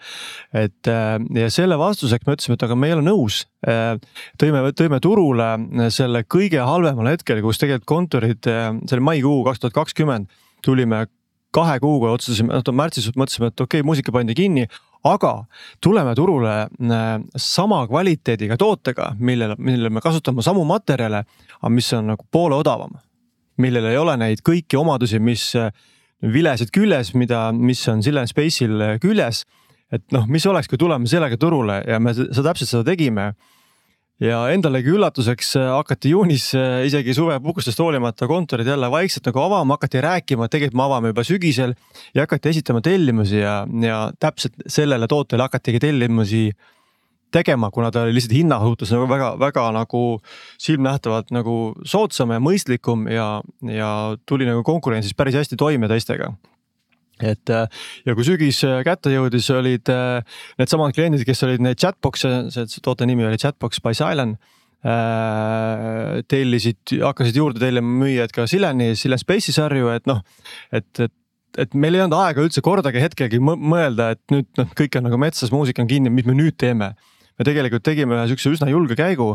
et äh, ja selle vastuseks me ütlesime, et aga me ei ole nõus äh,. tõime, tõime turule selle kõige halvemal hetkel, kus tegelikult kontorid, äh, see oli maikuu kaks tuhat kakskümmend, tulime kahe kuuga otsustasime, noh märtsis mõtlesime, et okei okay,, muusika pandi kinni, aga tuleme turule äh, sama kvaliteediga tootega, millele, millele me kasutame samu materjale, aga mis on nagu poole odavam. Millel ei ole neid kõiki omadusi, mis äh, vilesid küljes, mida, mis on Silent Space'il äh, küljes. et noh, mis oleks, kui tuleme sellega turule ja me seda täpselt seda tegime ja endalegi üllatuseks äh, hakati juunis isegi suvepuhkustest hoolimata kontorid jälle vaikselt nagu avama, hakati rääkima, et tegelikult me avame juba sügisel. ja hakati esitama tellimusi ja, ja täpselt sellele tootele hakatigi tellimusi tegema, kuna ta oli lihtsalt hinna suhtes nagu väga-väga nagu silmnähtavalt nagu soodsam ja mõistlikum ja, ja tuli nagu konkurentsis päris hästi toime teistega et äh, ja kui sügis äh, kätte jõudis, olid äh, needsamad kliendid, kes olid need chatbox'e, see toote nimi oli Chatbox by Silent. tellisid, hakkasid juurde tellima müüjad ka Sileni, Silen Space'i sarju, et noh, et, et et meil ei olnud aega üldse kordagi hetkegi mõelda, et nüüd noh, kõik on nagu metsas, muusika on kinni, mis me nüüd teeme me tegelikult tegime ühe sihukese üsna julge käigu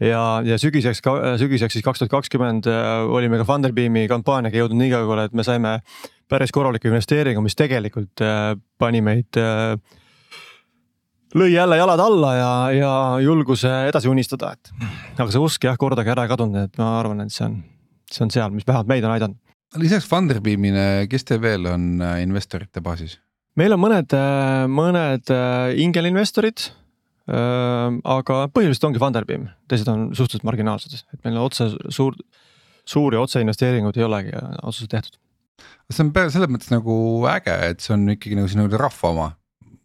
ja, ja sügiseks, sügiseks siis kaks tuhat kakskümmend äh, olime ka Funderbeami kampaaniaga jõudnud nii kaugele, et me saime päris korraliku investeeringu, mis tegelikult äh, pani meid äh, lõi jälle jalad alla ja, ja julguse edasi unistada, et aga see usk jah, kordagi ära ei kadunud, et ma arvan, et see on, see on seal, mis vähemalt meid on aidanud. lisaks Funderbeamile, kes teil veel on investorite baasis? meil on mõned, mõned ingelinvestorid aga põhiliselt ongi Funderbeam, teised on suhteliselt marginaalsed, et meil otse suur, suuri otseinvesteeringuid ei olegi otseselt tehtud. see on selles mõttes nagu äge, et see on ikkagi nagu sinu rahva oma,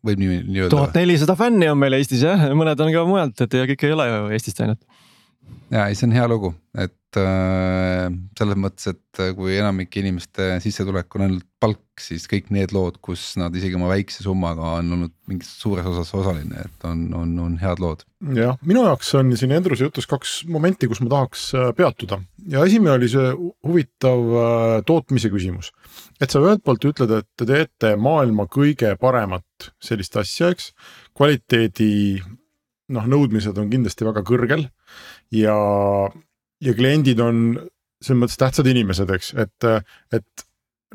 võib nii, nii öelda. tuhat nelisada fänni on meil Eestis jah, mõned on ka mujalt, et ja kõik ei ole ju Eestist ainult. ja ei, see on hea lugu, et äh, selles mõttes, et kui enamike inimeste sissetulek on ainult palk, siis kõik need lood, kus nad isegi oma väikse summaga on olnud mingis suures osas osaline, et on, on, on head lood. jah, minu jaoks on siin Endruse jutus kaks momenti, kus ma tahaks äh, peatuda ja esimene oli see huvitav äh, tootmise küsimus. et sa ühelt poolt ütled, et te teete maailma kõige paremat sellist asja, eks, kvaliteedi noh, nõudmised on kindlasti väga kõrgel ja, ja kliendid on selles mõttes tähtsad inimesed, eks, et, et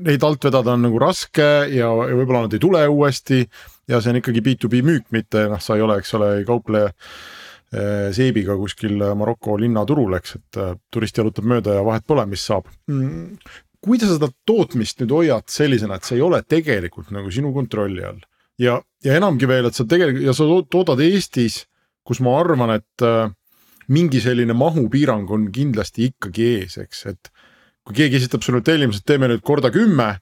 neid alt vedada on nagu raske ja, ja võib-olla nad ei tule uuesti. ja see on ikkagi B2B müük, mitte noh, sa ei ole, eks ole, ei kauple eh, seebiga kuskil Maroko linnaturul, eks, et eh, turist jalutab mööda ja vahet pole, mis saab mm,. kuidas sa seda tootmist nüüd hoiad sellisena, et see ei ole tegelikult nagu sinu kontrolli all ja, ja enamgi veel, et sa tegelikult ja sa toodad Eestis, kus ma arvan, et äh, mingi selline mahupiirang on kindlasti ikkagi ees, eks, et kui keegi esitab sulle tellimuse, et teeme nüüd korda kümme,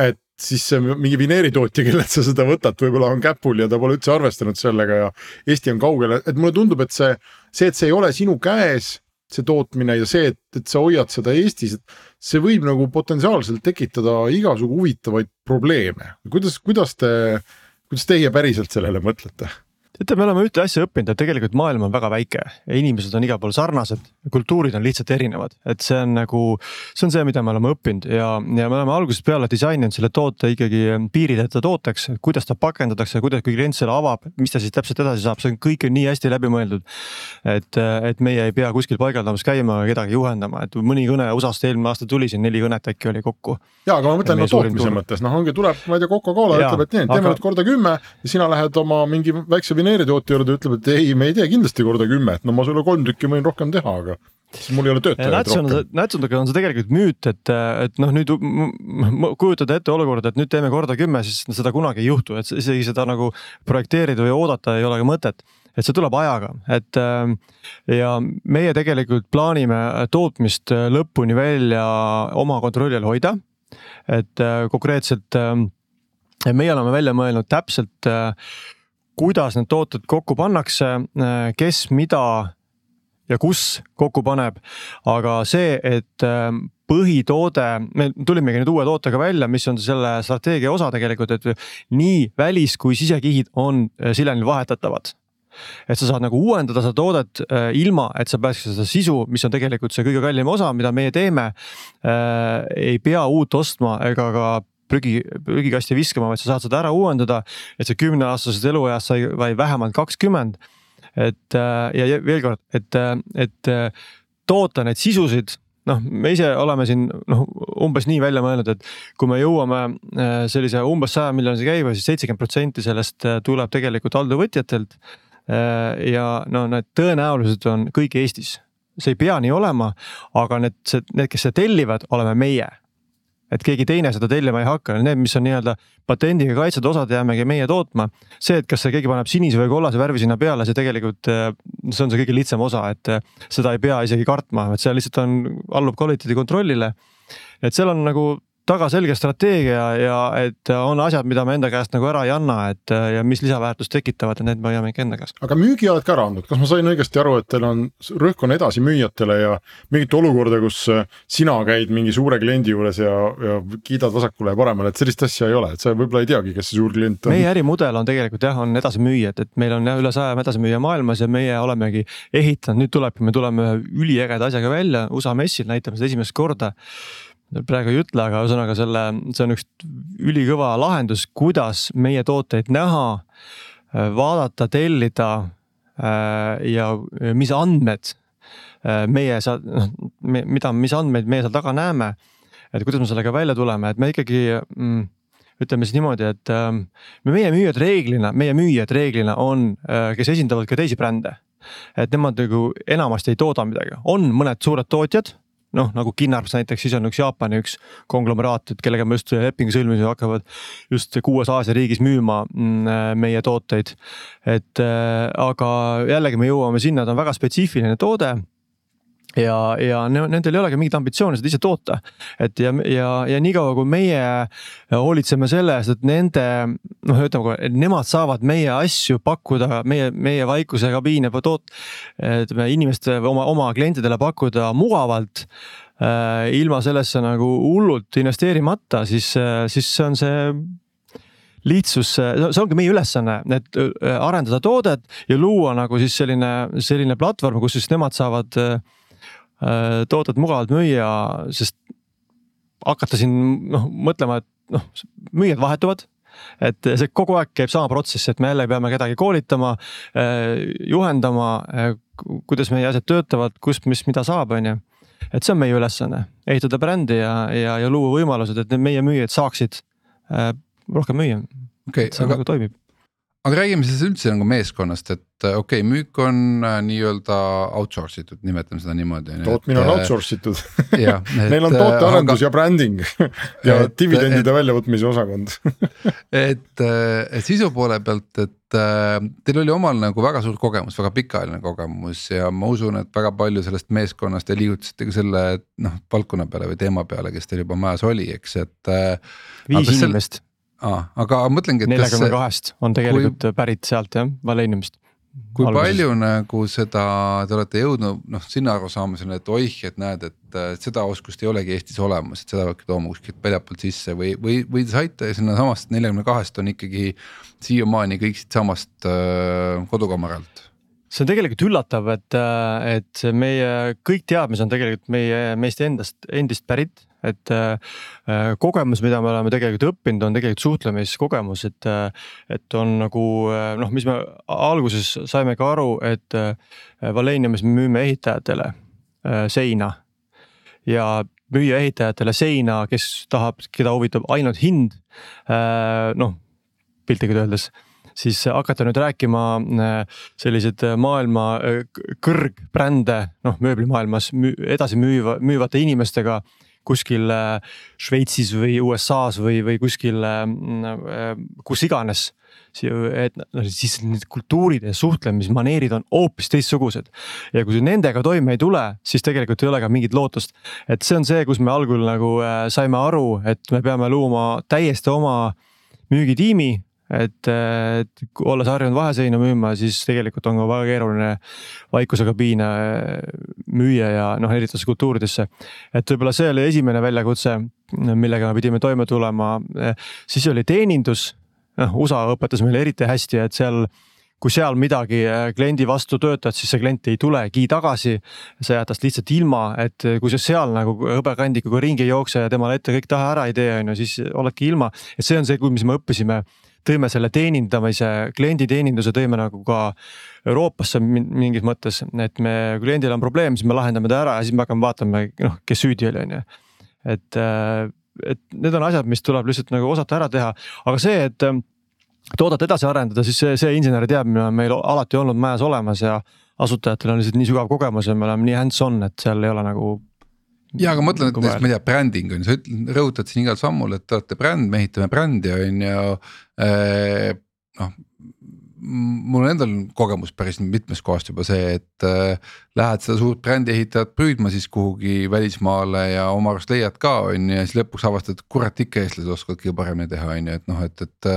et siis see mingi vineeritootja, kellelt sa seda võtad, võib-olla on käpul ja ta pole üldse arvestanud sellega ja Eesti on kaugel, et mulle tundub, et see, see, et see ei ole sinu käes, see tootmine ja see, et, et sa hoiad seda Eestis, et see võib nagu potentsiaalselt tekitada igasugu huvitavaid probleeme. kuidas, kuidas te, kuidas teie päriselt sellele mõtlete? Teate, me oleme ühte asja õppinud, et tegelikult maailm on väga väike ja inimesed on igal pool sarnased, kultuurid on lihtsalt erinevad, et see on nagu, see on see, mida me oleme õppinud ja, ja me oleme algusest peale disaininud selle toote ikkagi piirideta tooteks, kuidas ta pakendatakse, kuidas, kui klient selle avab, mis ta siis täpselt edasi saab, see on kõik nii hästi läbi mõeldud. et, et meie ei pea kuskil paigaldamas käima, kedagi juhendama, et mõni kõne USA-st eelmine aasta tuli siin neli kõnet äkki oli kokku. ja, aga ma mõtlen no, tootmise mõttes, noh, ongi, tuleb, ma ei tea, Coca-Cola ütleb, et nii, teeme aga... nüüd korda kümme ja sina lähed oma mingi väikse vineeritootja juurde, ütleb, et ei, me ei tee kindlasti korda kümme, et no ma sulle kolm tükki võin rohkem teha, aga siis mul ei ole töötajaid on, rohkem. Nätsundega on see tegelikult müüt, et, et noh, nüüd kujutada ette olukorda, et nüüd teeme korda kümme, siis seda kunagi ei juhtu, et isegi seda nagu projekteerida või oodata ei ole ka mõtet et see tuleb ajaga, et äh, ja meie tegelikult plaanime tootmist lõpuni välja oma kontrolli all hoida. et äh, konkreetselt äh, meie oleme välja mõelnud täpselt, kuidas need tooted kokku pannakse, kes mida ja kus kokku paneb. aga see, et äh, põhitoode, me tulimegi nüüd uue tootega välja, mis on selle strateegia osa tegelikult, et nii välis kui sisekihid on äh, Silenil vahetatavad et sa saad nagu uuendada seda toodet äh, ilma, et sa pääseksid seda sisu, mis on tegelikult see kõige kallim osa, mida meie teeme äh,. ei pea uut ostma ega ka prügi, prügikasti viskama, vaid sa saad seda ära uuendada, et see kümneaastasest elueast sai vaid vähemalt kakskümmend. et äh, ja veel kord, et, et äh, toota neid sisusid noh, me ise oleme siin noh, umbes nii välja mõelnud, et kui me jõuame äh, sellise umbes saja miljonise käibe, siis seitsekümmend protsenti sellest äh, tuleb tegelikult alltöövõtjatelt. ja no need tõenäoliselt on kõik Eestis, see ei pea nii olema, aga need, need, kes seda tellivad, oleme meie et keegi teine seda tellima ei hakka, need, mis on nii-öelda patendiga kaitstud osad, jäämegi meie tootma. see, et kas see keegi paneb sinise või kollase värvi sinna peale, see tegelikult, see on see kõige lihtsam osa, et seda ei pea isegi kartma, et see lihtsalt on, allub kvaliteedi kontrollile. et seal on nagu taga selge strateegia ja et on asjad, mida me enda käest nagu ära ei anna, et ja mis lisaväärtust tekitavad ja need me hoiame ikka enda käes. aga müügi oled ka ära andnud, kas ma sain õigesti aru, et teil on, rõhk on edasimüüjatele ja mingit olukorda, kus äh, sina käid mingi suure kliendi juures ja, ja kiidad vasakule ja paremale, et sellist asja ei ole, et sa võib-olla ei teagi, kes see suur klient on. meie ärimudel on tegelikult jah, on edasimüüjad, et meil on jah üle saja edasimüüja maailmas ja meie olemegi ehitanud, nüüd tulebki, me tuleme ühe üliägeda asjaga välja USA messil, näitame seda esimest korda praegu ei ütle, aga ühesõnaga selle, see on üks ülikõva lahendus, kuidas meie tooteid näha, vaadata, tellida äh, ja mis andmed äh, meie seal, noh, mida, mis andmeid meie seal taga näeme. et kuidas me sellega välja tuleme, et me ikkagi mm, ütleme siis niimoodi, et ähm, meie müüjad reeglina, meie müüjad reeglina on, kes esindavad ka teisi brände. et nemad nagu enamasti ei tooda midagi, on mõned suured tootjad noh, nagu Kinnarps näiteks, siis on üks Jaapani üks konglomeraat, et kellega me just lepingu sõlmisime, hakkavad just kuues Aasia riigis müüma mm, meie tooteid. et äh, aga jällegi me jõuame sinna, ta on väga spetsiifiline toode ja, ja ne- nendel ei olegi mingit ambitsiooni seda ise toota. et ja, ja, ja niikaua kui meie hoolitseme selle eest, et nende noh, ütleme, nemad saavad meie asju pakkuda, meie, meie Vaikuse kabiine toot-, ütleme inimeste oma, oma klientidele pakkuda mugavalt äh,. ilma sellesse nagu hullult investeerimata, siis, siis see on see lihtsus, see ongi meie ülesanne, et äh, arendada toodet ja luua nagu siis selline, selline platvorm, kus siis nemad saavad äh, toodet mugavalt müüa, sest hakata siin noh mõtlema, et noh, müüjad vahetuvad et see kogu aeg käib sama protsess, et me jälle peame kedagi koolitama, juhendama, kuidas meie asjad töötavad, kust, mis, mida saab, on ju. et see on meie ülesanne, ehitada brändi ja, ja, ja luua võimalused, et need meie müüjad saaksid äh, rohkem müüa. okei et see aga nagu toimib. Aga räägime siis üldse nagu meeskonnast, et äh, okei okay,, müük on äh, nii-öelda outsource itud, nimetame seda niimoodi. tootmine on outsource itud, neil on tootearendus ja bränding ja Et- dividendide väljavõtmise osakond. et, et sisu poole pealt, et äh, teil oli omal nagu väga suur kogemus, väga pikaajaline kogemus ja ma usun, et väga palju sellest meeskonnast te liigutasite ka selle noh valdkonna peale või teema peale, kes teil juba majas oli, eks, et äh,. viis Aga inimest Ah, aga mõtlengi, et neljakümne, kahest on tegelikult pärit sealt jah, Valeniumist. kui alguses. palju nagu seda te olete jõudnud noh sinna arusaamisele, et oih, et näed, et äh, seda oskust ei olegi Eestis olemas, et seda peabki tooma kuskilt väljapoolt sisse või, või, või te saite sinnasamast neljakümne kahest on ikkagi siiamaani kõik siitsamast äh, kodukamaralt see on tegelikult üllatav, et, et see meie kõik teadmised on tegelikult meie meist endast, endist pärit. Et äh, kogemus, mida me oleme tegelikult õppinud, on tegelikult suhtlemiskogemus, et, et on nagu äh, noh, mis me alguses saime ka aru, et äh, Valeniumis me müüme ehitajatele äh, seina ja müüa ehitajatele seina, kes tahab, keda huvitab ainult hind. noh, piltlikult öeldes siis hakata nüüd rääkima selliseid maailma kõrgbrände, noh mööblimaailmas edasi müüva, müüvate inimestega kuskil Šveitsis või USA-s või, või kuskil kus iganes et noh, siis need kultuurid ja suhtlemismaneerid on hoopis teistsugused. ja kui nendega toime ei tule, siis tegelikult ei ole ka mingit lootust. et see on see, kus me algul nagu äh, saime aru, et me peame looma täiesti oma müügitiimi et, et olles harjunud vaheseina müüma, siis tegelikult on ka väga keeruline vaikusekabiine müüa ja noh, erinevatesse kultuuridesse. et võib-olla see oli esimene väljakutse, millega me pidime toime tulema, siis oli teenindus noh, USA õpetas meile eriti hästi, et seal kui seal midagi äh, kliendi vastu töötad, siis see klient ei tulegi tagasi. sa jääd tast lihtsalt ilma, et kui sa seal nagu hõbekandikuga ringi ei jookse ja temale ette kõik taha ära ei tee, on ju, siis oledki ilma. et see on see, mis me õppisime tõime selle teenindamise, klienditeeninduse tõime nagu ka Euroopasse mingis mõttes, et me, kliendil on probleem, siis me lahendame ta ära ja siis me hakkame vaatama, noh, kes süüdi oli, on ju. et, äh, et need on asjad, mis tuleb lihtsalt nagu osata ära teha, aga see, et toodet edasi arendada, siis see, see inseneriteadmine on meil alati olnud majas olemas ja asutajatel on lihtsalt nii sügav kogemus ja me oleme nii hands-on, et seal ei ole nagu. Ja aga mõtlen, et näiteks ma ei tea, bränding on ju, sa ütled, rõhutad siin igal sammul, et te olete bränd, me ehitame brändi on ju. Eh, noh, mul on endal kogemus päris mitmest kohast juba see, et äh, lähed seda suurt brändi ehitajat püüdma siis kuhugi välismaale ja oma arust leiad ka on ju ja siis lõpuks avastad, kurat ikka eestlased oskavad kõige paremini teha, on ju, et noh, et, et,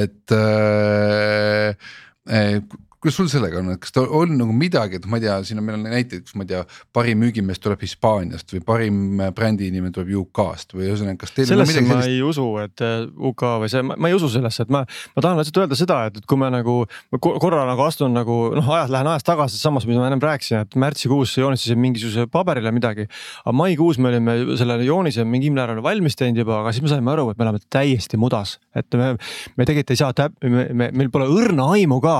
et äh, äh, kuidas sul sellega on, et kas ta on nagu midagi, et ma ei tea, siin on, meil on näiteid, kus ma ei tea, parim müügimees tuleb Hispaaniast või parim brändi inimene tuleb UK-st või ühesõnaga, kas teil sellesse on midagi sellist? ma ei usu, et äh, UK või see, ma ei usu sellesse, et ma, ma tahan lihtsalt öelda seda, et, et kui me nagu korra nagu astun nagu noh, ajas lähen ajas tagasi, samas, mis ma ennem rääkisin, et märtsikuus joonistasin mingisuguse paberile midagi. aga maikuus me olime selle joonise mingil määral valmis teinud juba, aga siis me saime aru, et me oleme täiesti mudas, et me, me tegelikult ei saa täp-, me, me, meil pole õrna aimu ka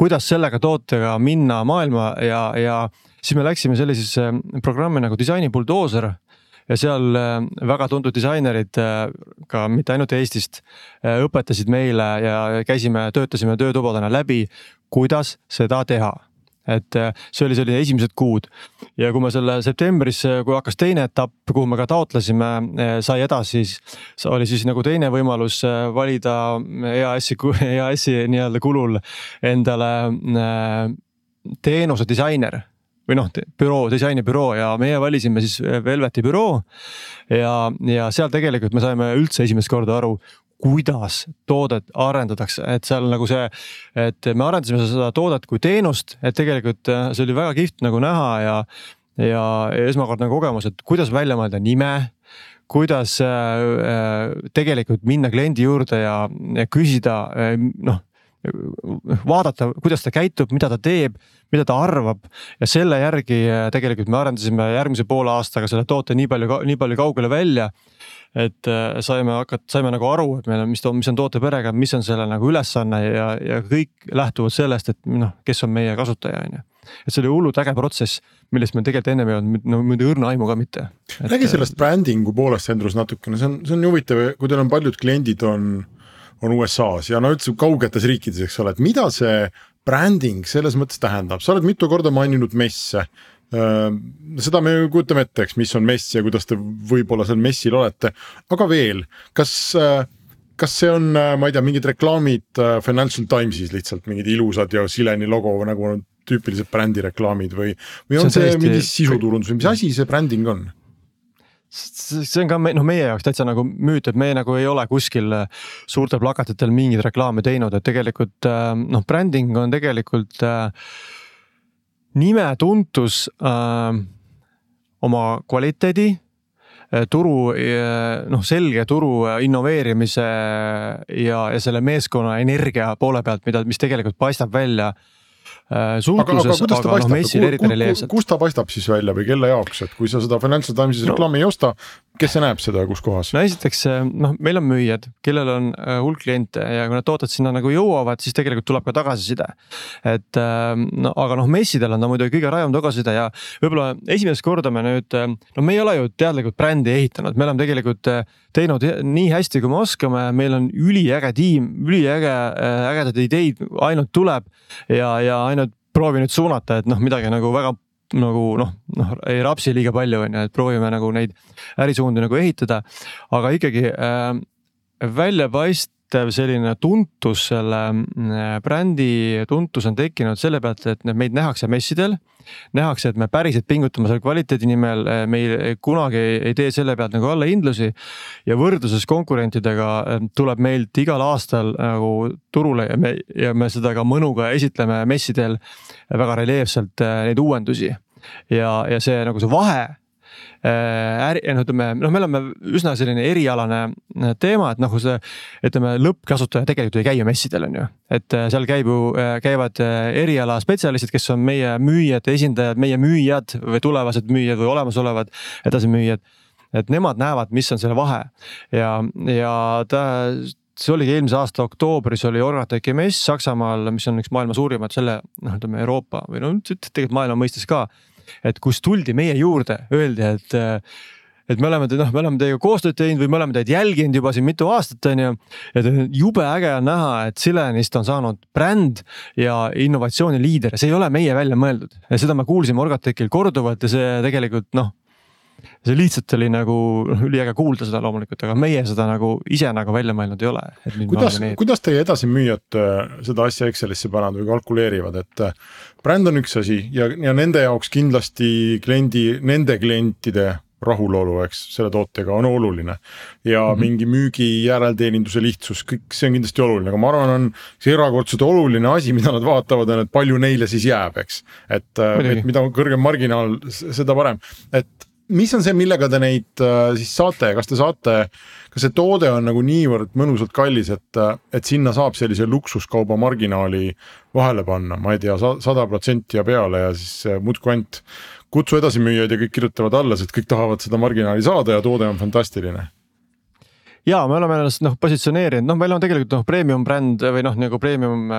kuidas sellega tootega minna maailma ja, ja siis me läksime sellisesse programmi nagu disaini buldooser ja seal äh, väga tuntud disainerid äh, ka mitte ainult Eestist äh, õpetasid meile ja käisime, töötasime töötubadena läbi, kuidas seda teha et äh, see oli selline esimesed kuud. Ja kui me selle septembris, äh, kui hakkas teine etapp, kuhu me ka taotlesime, äh, sai edasi, siis oli siis nagu teine võimalus valida EAS-i, EAS-i nii-öelda kulul endale teenuse disainer. Või noh, büroo, disainibüroo ja meie valisime siis Velveti büroo. ja, ja seal tegelikult me saime üldse esimest korda aru, kuidas toodet arendatakse, et seal nagu see, et me arendasime seda toodet kui teenust, et tegelikult äh, see oli väga kihvt nagu näha ja, ja esmakordne kogemus, et kuidas välja mõelda nime kuidas äh, äh, tegelikult minna kliendi juurde ja, ja küsida noh, vaadata, kuidas ta käitub, mida ta teeb, mida ta arvab ja selle järgi äh, tegelikult me arendasime järgmise poole aastaga selle toote nii palju, nii palju kaugele välja et äh, saime hakata, saime nagu aru, et meil on, mis, mis on tooteperega, mis on selle nagu ülesanne ja, ja kõik lähtuvad sellest, et noh, kes on meie kasutaja, on ju. et see oli hullult äge protsess, millest meil tegelikult ennem ei olnud no muidu õrna aimu ka mitte. räägi äh, sellest brändingu poolest, Andrus, natukene, see on, see on huvitav, kui teil on paljud kliendid on, on USA-s ja no üldse kaugetes riikides, eks ole, et mida see bränding selles mõttes tähendab, sa oled mitu korda maininud messe. Äh, seda me kujutame ette, eks, mis on mess ja kuidas te võib-olla seal messil olete, aga veel, kas, äh, kas see on, äh, ma ei tea, mingid reklaamid Financial Timesis lihtsalt mingid ilusad ja Sileni logo nagu on tüüpilised brändireklaamid või, või on see, see mingi sisuturundus või mis asi see bränding on? See on ka me, noh, meie jaoks täitsa nagu müüt, et me nagu ei ole kuskil suurtel plakatitel mingeid reklaame teinud, et tegelikult noh, bränding on tegelikult äh, nime tuntus äh, oma kvaliteedi äh, turu äh, noh, selge turu innoveerimise ja, ja selle meeskonna energia poole pealt, mida, mis tegelikult paistab välja äh, suhtluses, aga, aga, aga noh, messil eriti reljeefselt. kus ta paistab siis välja või kelle jaoks, et kui sa seda Financial Timesi no. reklaami ei osta, kes see näeb seda kus kohas? no esiteks noh, meil on müüjad, kellel on äh, hulk kliente ja kui need tooted sinna nagu jõuavad, siis tegelikult tuleb ka tagasiside. et ähm, no aga noh, messidel on ta muidugi kõige rajem tagasiside ja võib-olla esimest korda me nüüd, no me ei ole ju teadlikult brändi ehitanud, me oleme tegelikult teinud nii hästi, kui me oskame, meil on üliäge tiim, üliäge, ägedaid ideid ainult tuleb ja, ja ainult proovi nüüd suunata, et noh, midagi nagu väga nagu noh, noh ei rapsi liiga palju, on ju, et proovime nagu neid ärisuundi nagu ehitada. aga ikkagi äh, väljapaistev selline tuntus, selle äh, brändi tuntus on tekkinud selle pealt, et meid nähakse messidel nähakse, et me päriselt pingutame selle kvaliteedi nimel, eh, me ei, kunagi ei, ei tee selle pealt nagu allahindlusi. ja võrdluses konkurentidega eh, tuleb meilt igal aastal nagu turule ja me, ja me seda ka mõnuga esitleme messidel väga reljeefselt neid uuendusi. ja, ja see nagu see vahe Äh, äri, no ütleme, noh, me oleme üsna selline erialane äh, teema, et nagu see. ütleme, lõppkasutaja tegelikult ei käi ju messidel, on ju, et äh, seal käib ju, käivad erialaspetsialistid, kes on meie müüjate esindajad, meie müüjad või tulevased müüjad või olemasolevad edasimüüjad. et nemad näevad, mis on selle vahe ja, ja ta see oligi eelmise aasta oktoobris oli Orgateki mess Saksamaal, mis on üks maailma suurimaid selle noh, ütleme Euroopa või no tegelikult maailma mõistes ka et kus tuldi meie juurde, öeldi, et et me oleme, noh, me oleme teiega koostööd teinud või me oleme teid jälginud juba siin mitu aastat, on ju. ja jube äge on näha, et Silenist on saanud bränd ja innovatsiooni liider ja see ei ole meie välja mõeldud seda me kuulsime Orgatekil korduvalt ja see tegelikult noh see lihtsalt oli nagu üliäge kuulda seda loomulikult, aga meie seda nagu ise nagu välja mõelnud ei ole. kuidas, kuidas teie edasimüüjad äh, seda asja Excelisse panevad või kalkuleerivad, et äh, bränd on üks asi ja, ja nende jaoks kindlasti kliendi, nende klientide rahulolu, eks, selle tootega on oluline. ja mm -hmm. mingi müügi järelteeninduse lihtsus, kõik see on kindlasti oluline, aga ma arvan, on see erakordselt oluline asi, mida nad vaatavad, on, et palju neile siis jääb, eks. et, äh, et mida kõrgem marginaal, seda parem, et mis on see, millega te neid äh, siis saate, kas te saate, kas see toode on nagu niivõrd mõnusalt kallis, et, äh, et sinna saab sellise luksuskauba marginaali vahele panna, ma ei tea, sada protsenti ja peale ja siis äh, muudkui ainult kutsu edasimüüjaid ja kõik kirjutavad alla, sest kõik tahavad seda marginaali saada ja toode on fantastiline. Ja me oleme ennast noh positsioneerinud, noh, meil on tegelikult noh premium bränd või noh, nagu premium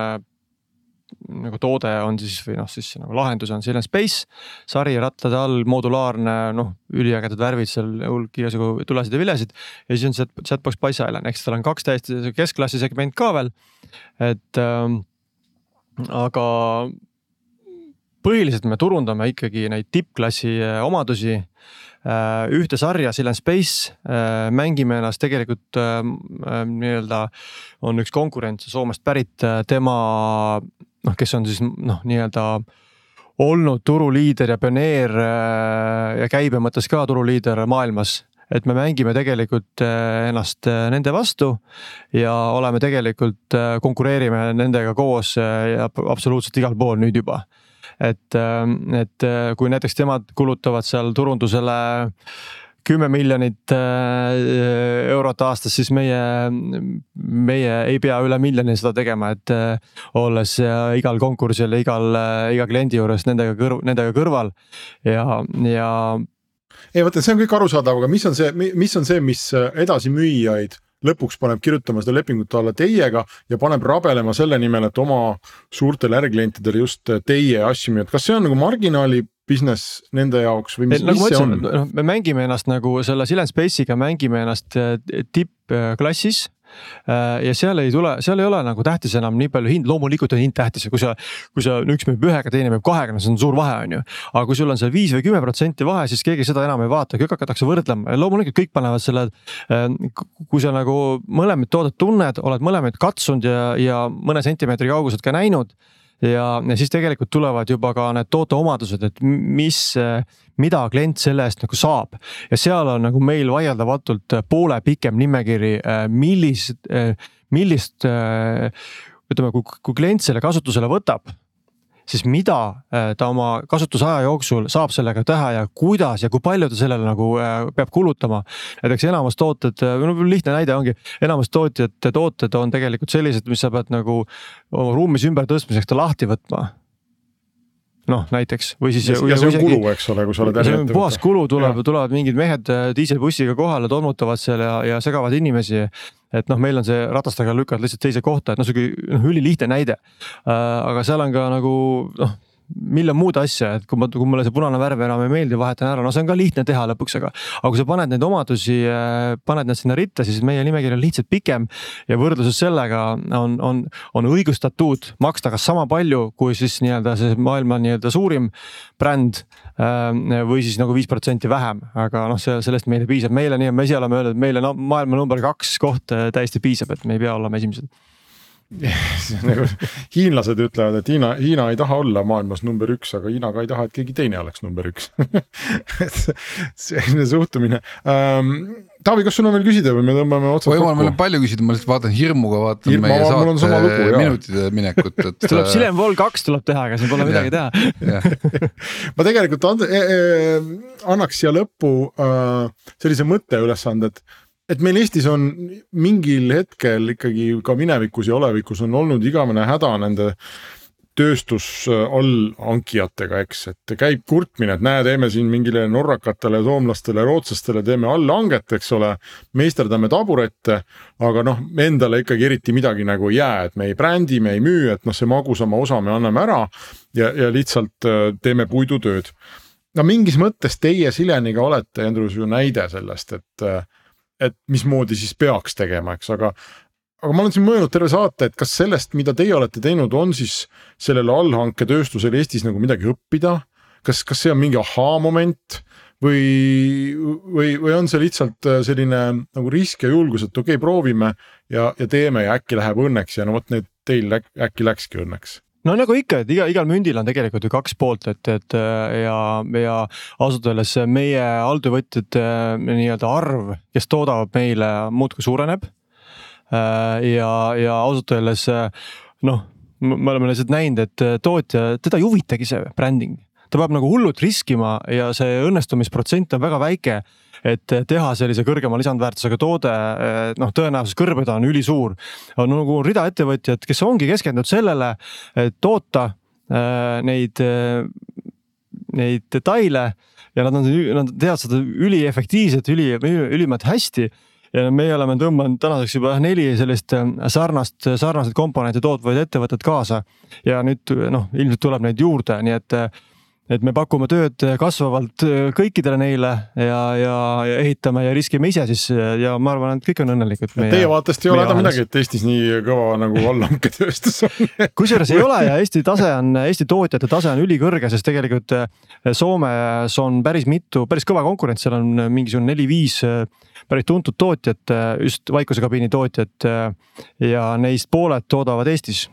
nagu toode on siis või noh, siis nagu lahendus on Silent Space. sari rattade all modulaarne, noh üliägedad värvid seal, hulk igasugu tulesid ja vilesid. ja siis on see Chatbox Pisa Island, ehk siis tal on kaks täiesti keskklassi segment ka veel. et ähm, aga põhiliselt me turundame ikkagi neid tippklassi äh, omadusi äh, ühte sarja, Silent Space, äh, mängime ennast tegelikult nii-öelda, on üks konkurent Soomest pärit, tema noh, kes on siis noh, nii-öelda olnud turuliider ja pioneer äh, ja käibe mõttes ka turuliider maailmas et me mängime tegelikult äh, ennast äh, nende vastu ja oleme tegelikult, konkureerime nendega koos ja absoluutselt igal pool nüüd juba. et, et kui näiteks nemad kulutavad seal turundusele kümme miljonit äh, eurot aastas, siis meie, meie ei pea üle miljoni seda tegema, et äh, olles igal konkursil, igal, äh, iga kliendi juures nendega kõrv, nendega kõrval ja, ja. ei vaata, see on kõik arusaadav, aga mis on see, mis on see, mis edasimüüjaid lõpuks paneb kirjutama seda lepingut alla teiega ja paneb rabelema selle nimel, et oma suurtele äriklientidele just teie asju müüa, et kas see on nagu marginaali business nende jaoks või mis, nagu mis see on? noh, me mängime ennast nagu selle Silent Space'iga mängime ennast äh, tippklassis äh, ja seal ei tule, seal ei ole nagu tähtis enam nii palju hind, loomulikult on hind tähtis ja kui sa, kui sa, üks müüb ühega, teine müüb kahega, no see on suur vahe, on ju. aga kui sul on seal viis või kümme protsenti vahe, siis keegi seda enam ei vaata, kõik hakatakse võrdlema ja loomulikult kõik panevad selle. Äh, kui sa nagu mõlemat toodet tunned, oled mõlemaid katsunud ja, ja mõne sentimeetri kauguselt ka näinud ja, ja siis tegelikult tulevad juba ka need tooteomadused, et mis, mida klient selle eest nagu saab. ja seal on nagu meil vaieldamatult poole pikem nimekiri, millist, millist ütleme, kui, kui klient selle kasutusele võtab siis mida äh, ta oma kasutusaja jooksul saab sellega teha ja kuidas ja kui palju ta sellele nagu äh, peab kulutama. näiteks enamus tooted, äh, no lihtne näide ongi, enamus tootjate tooted on tegelikult sellised, mis sa pead nagu oma ruumis ümbertõstmiseks ta lahti võtma noh näiteks või siis. ja see on kulu, eks ole, kui sa oled äriettevõte. puhas kulu tuleb, tulevad mingid mehed äh, diiselbussiga kohale, tolmutavad seal ja, ja segavad inimesi. et noh, meil on see ratastega lükata lihtsalt teise kohta, et noh, sihuke noh ülilihtne näide äh,. aga seal on ka nagu noh miljon muud asja, et kui ma, kui mulle see punane värv enam ei meeldi, vahetan ära, no see on ka lihtne teha lõpuks, aga. aga kui sa paned neid omadusi, äh, paned need sinna ritta, siis meie nimekiri on lihtsalt pikem. ja võrdluses sellega on, on, on õigustatud maksta kas sama palju, kui siis nii-öelda see maailma nii-öelda suurim bränd. Äh, või siis nagu viis protsenti vähem, aga noh, see, sellest meile piisab, meile nii, me ise oleme öelnud, et meile no, maailma number kaks koht äh, täiesti piisab, et me ei pea olema esimesed nagu hiinlased ütlevad, et Hiina, Hiina ei taha olla maailmas number üks, aga Hiina ka ei taha, et keegi teine oleks number üks et selline suhtumine ähm,. Taavi, kas sul on veel küsida või me tõmbame otsad kokku? võimalik, meil on palju küsida, ma lihtsalt vaatan hirmuga vaatan Hirma, meie saate lugu, minutite minekut, et. tuleb äh, Silen Vol kaks tuleb teha, aga siin pole midagi teha ma tegelikult and, e, e, annaks siia lõppu äh, sellise mõtteülesande, et et meil Eestis on mingil hetkel ikkagi ka minevikus ja olevikus on olnud igavene häda nende tööstus allhankijatega, eks, et käib kurtmine, et näe, teeme siin mingile norrakatele, soomlastele, rootslastele teeme allhanget, eks ole. meisterdame taburette, aga noh, endale ikkagi eriti midagi nagu ei jää, et me ei brändi, me ei müü, et noh, see magusama osa me anname ära ja, ja lihtsalt äh, teeme puidutööd. no mingis mõttes teie Sileniga olete, Andrus, ju näide sellest, et äh, et mismoodi siis peaks tegema, eks, aga. aga ma olen siin mõelnud terve saate, et kas sellest, mida teie olete teinud, on siis sellele allhanketööstusele Eestis nagu midagi õppida. kas, kas see on mingi ahaa-moment või, või, või on see lihtsalt äh, selline nagu risk ja julgus, et okei okay,, proovime ja, ja teeme ja äkki läheb õnneks ja no vot nüüd teil äkki läkski õnneks no nagu ikka, et iga, igal mündil on tegelikult ju kaks poolt, et, et ja, ja ausalt öeldes meie alltöövõtjate nii-öelda arv, kes toodavad meile, muudkui suureneb. ja, ja ausalt öeldes noh, me oleme lihtsalt näinud, et tootja, teda ei huvitagi see bränding ta peab nagu hullult riskima ja see õnnestumisprotsent on väga väike et teha sellise kõrgema lisandväärtusega toode, noh, tõenäosus kõrbeda on ülisuur. on nagu rida ettevõtjad, kes ongi keskendunud sellele, et toota äh, neid, äh, neid detaile ja nad on, nad teevad seda üliefektiivselt, üli, ülimalt hästi ja meie oleme tõmmanud tänaseks juba neli sellist sarnast, sarnaseid komponente tootvaid ettevõtteid kaasa. ja nüüd noh, ilmselt tuleb neid juurde, nii et et me pakume tööd kasvavalt äh, kõikidele neile ja, ja, ja ehitame ja riskime ise siis ja ma arvan, et kõik on õnnelikud. Teie vaatest ei ole häda midagi, et Eestis nii kõva nagu allhanketööstus on kusjuures ei ole ja Eesti tase on, Eesti tootjate tase on ülikõrge, sest tegelikult äh, Soomes on päris mitu, päris kõva konkurents, seal on mingisugune neli-viis äh, päris tuntud tootjat, just vaikusekabiini tootjat ja neist pooled toodavad Eestis.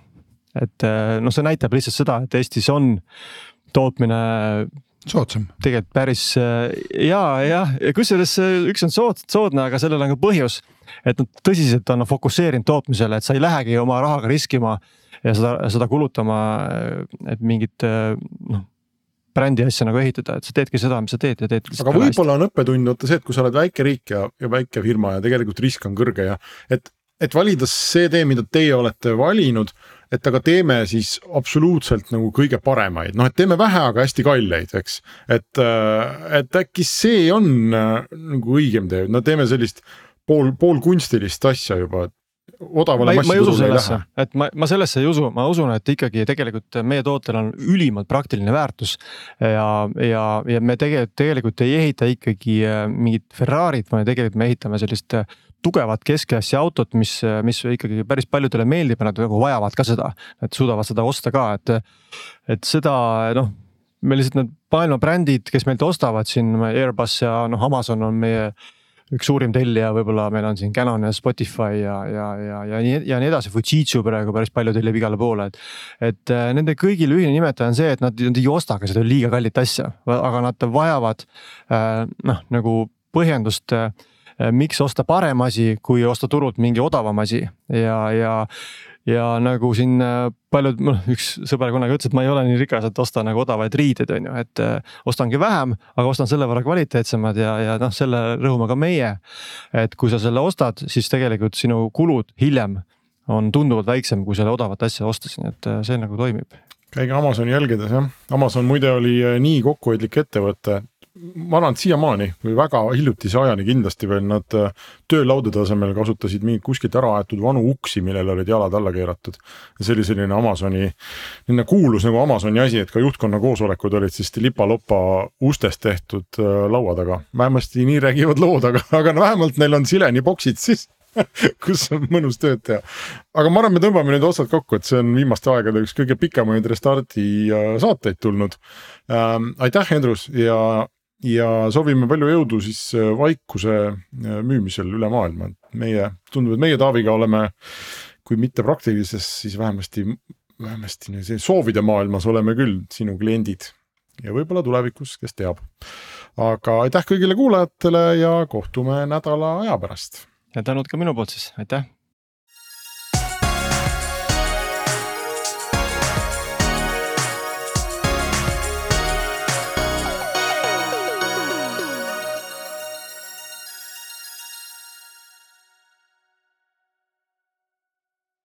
et noh, see näitab lihtsalt seda, et Eestis on tootmine soodsam. tegelikult päris ja, jah, ja kusjuures üks on sood-, soodne, aga sellel on ka põhjus. et nad tõsiselt on fokusseerinud tootmisele, et sa ei lähegi oma rahaga riskima ja seda, seda kulutama, et mingit noh brändi asja nagu ehitada, et sa teedki seda, mis sa teed ja teed. aga võib-olla on õppetund vaata see, et kui sa oled väike riik ja, ja väike firma ja tegelikult risk on kõrge ja et, et valida see tee, mida teie olete valinud et aga teeme siis absoluutselt nagu kõige paremaid, noh, et teeme vähe, aga hästi kalleid, eks. et, äh, et äkki see on äh, nagu õigem tee, no teeme sellist pool, poolkunstilist asja juba, et odavale massiturule ei lähe. et ma, ma sellesse ei usu, ma usun, et ikkagi tegelikult meie tootel on ülimalt praktiline väärtus. ja, ja, ja me tegelikult, tegelikult ei ehita ikkagi äh, mingit Ferrari't, vaid tegelikult me ehitame sellist tugevat keskklassi autot, mis, mis ikkagi päris paljudele meeldib ja nad nagu vajavad ka seda, et suudavad seda osta ka, et. et seda noh, me lihtsalt need maailma brändid, kes meilt ostavad siin Airbus ja noh, Amazon on meie üks suurim tellija, võib-olla meil on siin Canon ja Spotify ja, ja, ja, ja nii ja nii edasi, Fujitsu praegu päris palju tellib igale poole, et. et äh, nende kõigil ühine nimetaja on see, et nad, nad ei osta ka seda liiga kallit asja, aga nad vajavad äh, noh, nagu põhjendust Äh, miks osta parem asi, kui osta turult mingi odavam asi. Ja, ja ja nagu siin äh, paljud, noh üks sõber kunagi ütles, et ma ei ole nii rikas, et osta nagu odavaid riideid, on ju, et äh, ostangi vähem, aga ostan selle võrra kvaliteetsemad ja, ja noh, selle rõhume ka meie. et kui sa selle ostad, siis tegelikult sinu kulud hiljem on tunduvalt väiksem, kui selle odavat asja ostes, nii et see nagu toimib. Käige Amazoni jälgedes jah, Amazon muide oli äh, nii kokkuhoidlik ettevõte, ma arvan, et siiamaani või väga hiljutise ajani kindlasti veel nad äh, töölaudade asemel kasutasid mingeid kuskilt ära aetud vanu uksi, millele olid jalad alla keeratud. see oli selline Amazoni, selline kuulus nagu Amazoni asi, et ka juhtkonna koosolekud olid siis lipa-lopa ustest tehtud äh, laua taga, vähemasti nii räägivad lood, aga, aga no vähemalt neil on sileniboksid siis kus on mõnus tööd teha. aga ma arvan, me tõmbame nüüd otsad kokku, et see on viimaste aegade üks kõige pikemaid Restardi äh, saateid tulnud ähm,. aitäh, Hendrus ja ja soovime palju jõudu siis äh, Vaikuse äh, müümisel üle maailma, et meie, tundub, et meie Taaviga oleme, kui mitte praktilises, siis vähemasti, vähemasti soovide maailmas oleme küll sinu kliendid. ja võib-olla tulevikus, kes teab. aga aitäh kõigile kuulajatele ja kohtume nädala aja pärast. ja tänud ka minu poolt siis, aitäh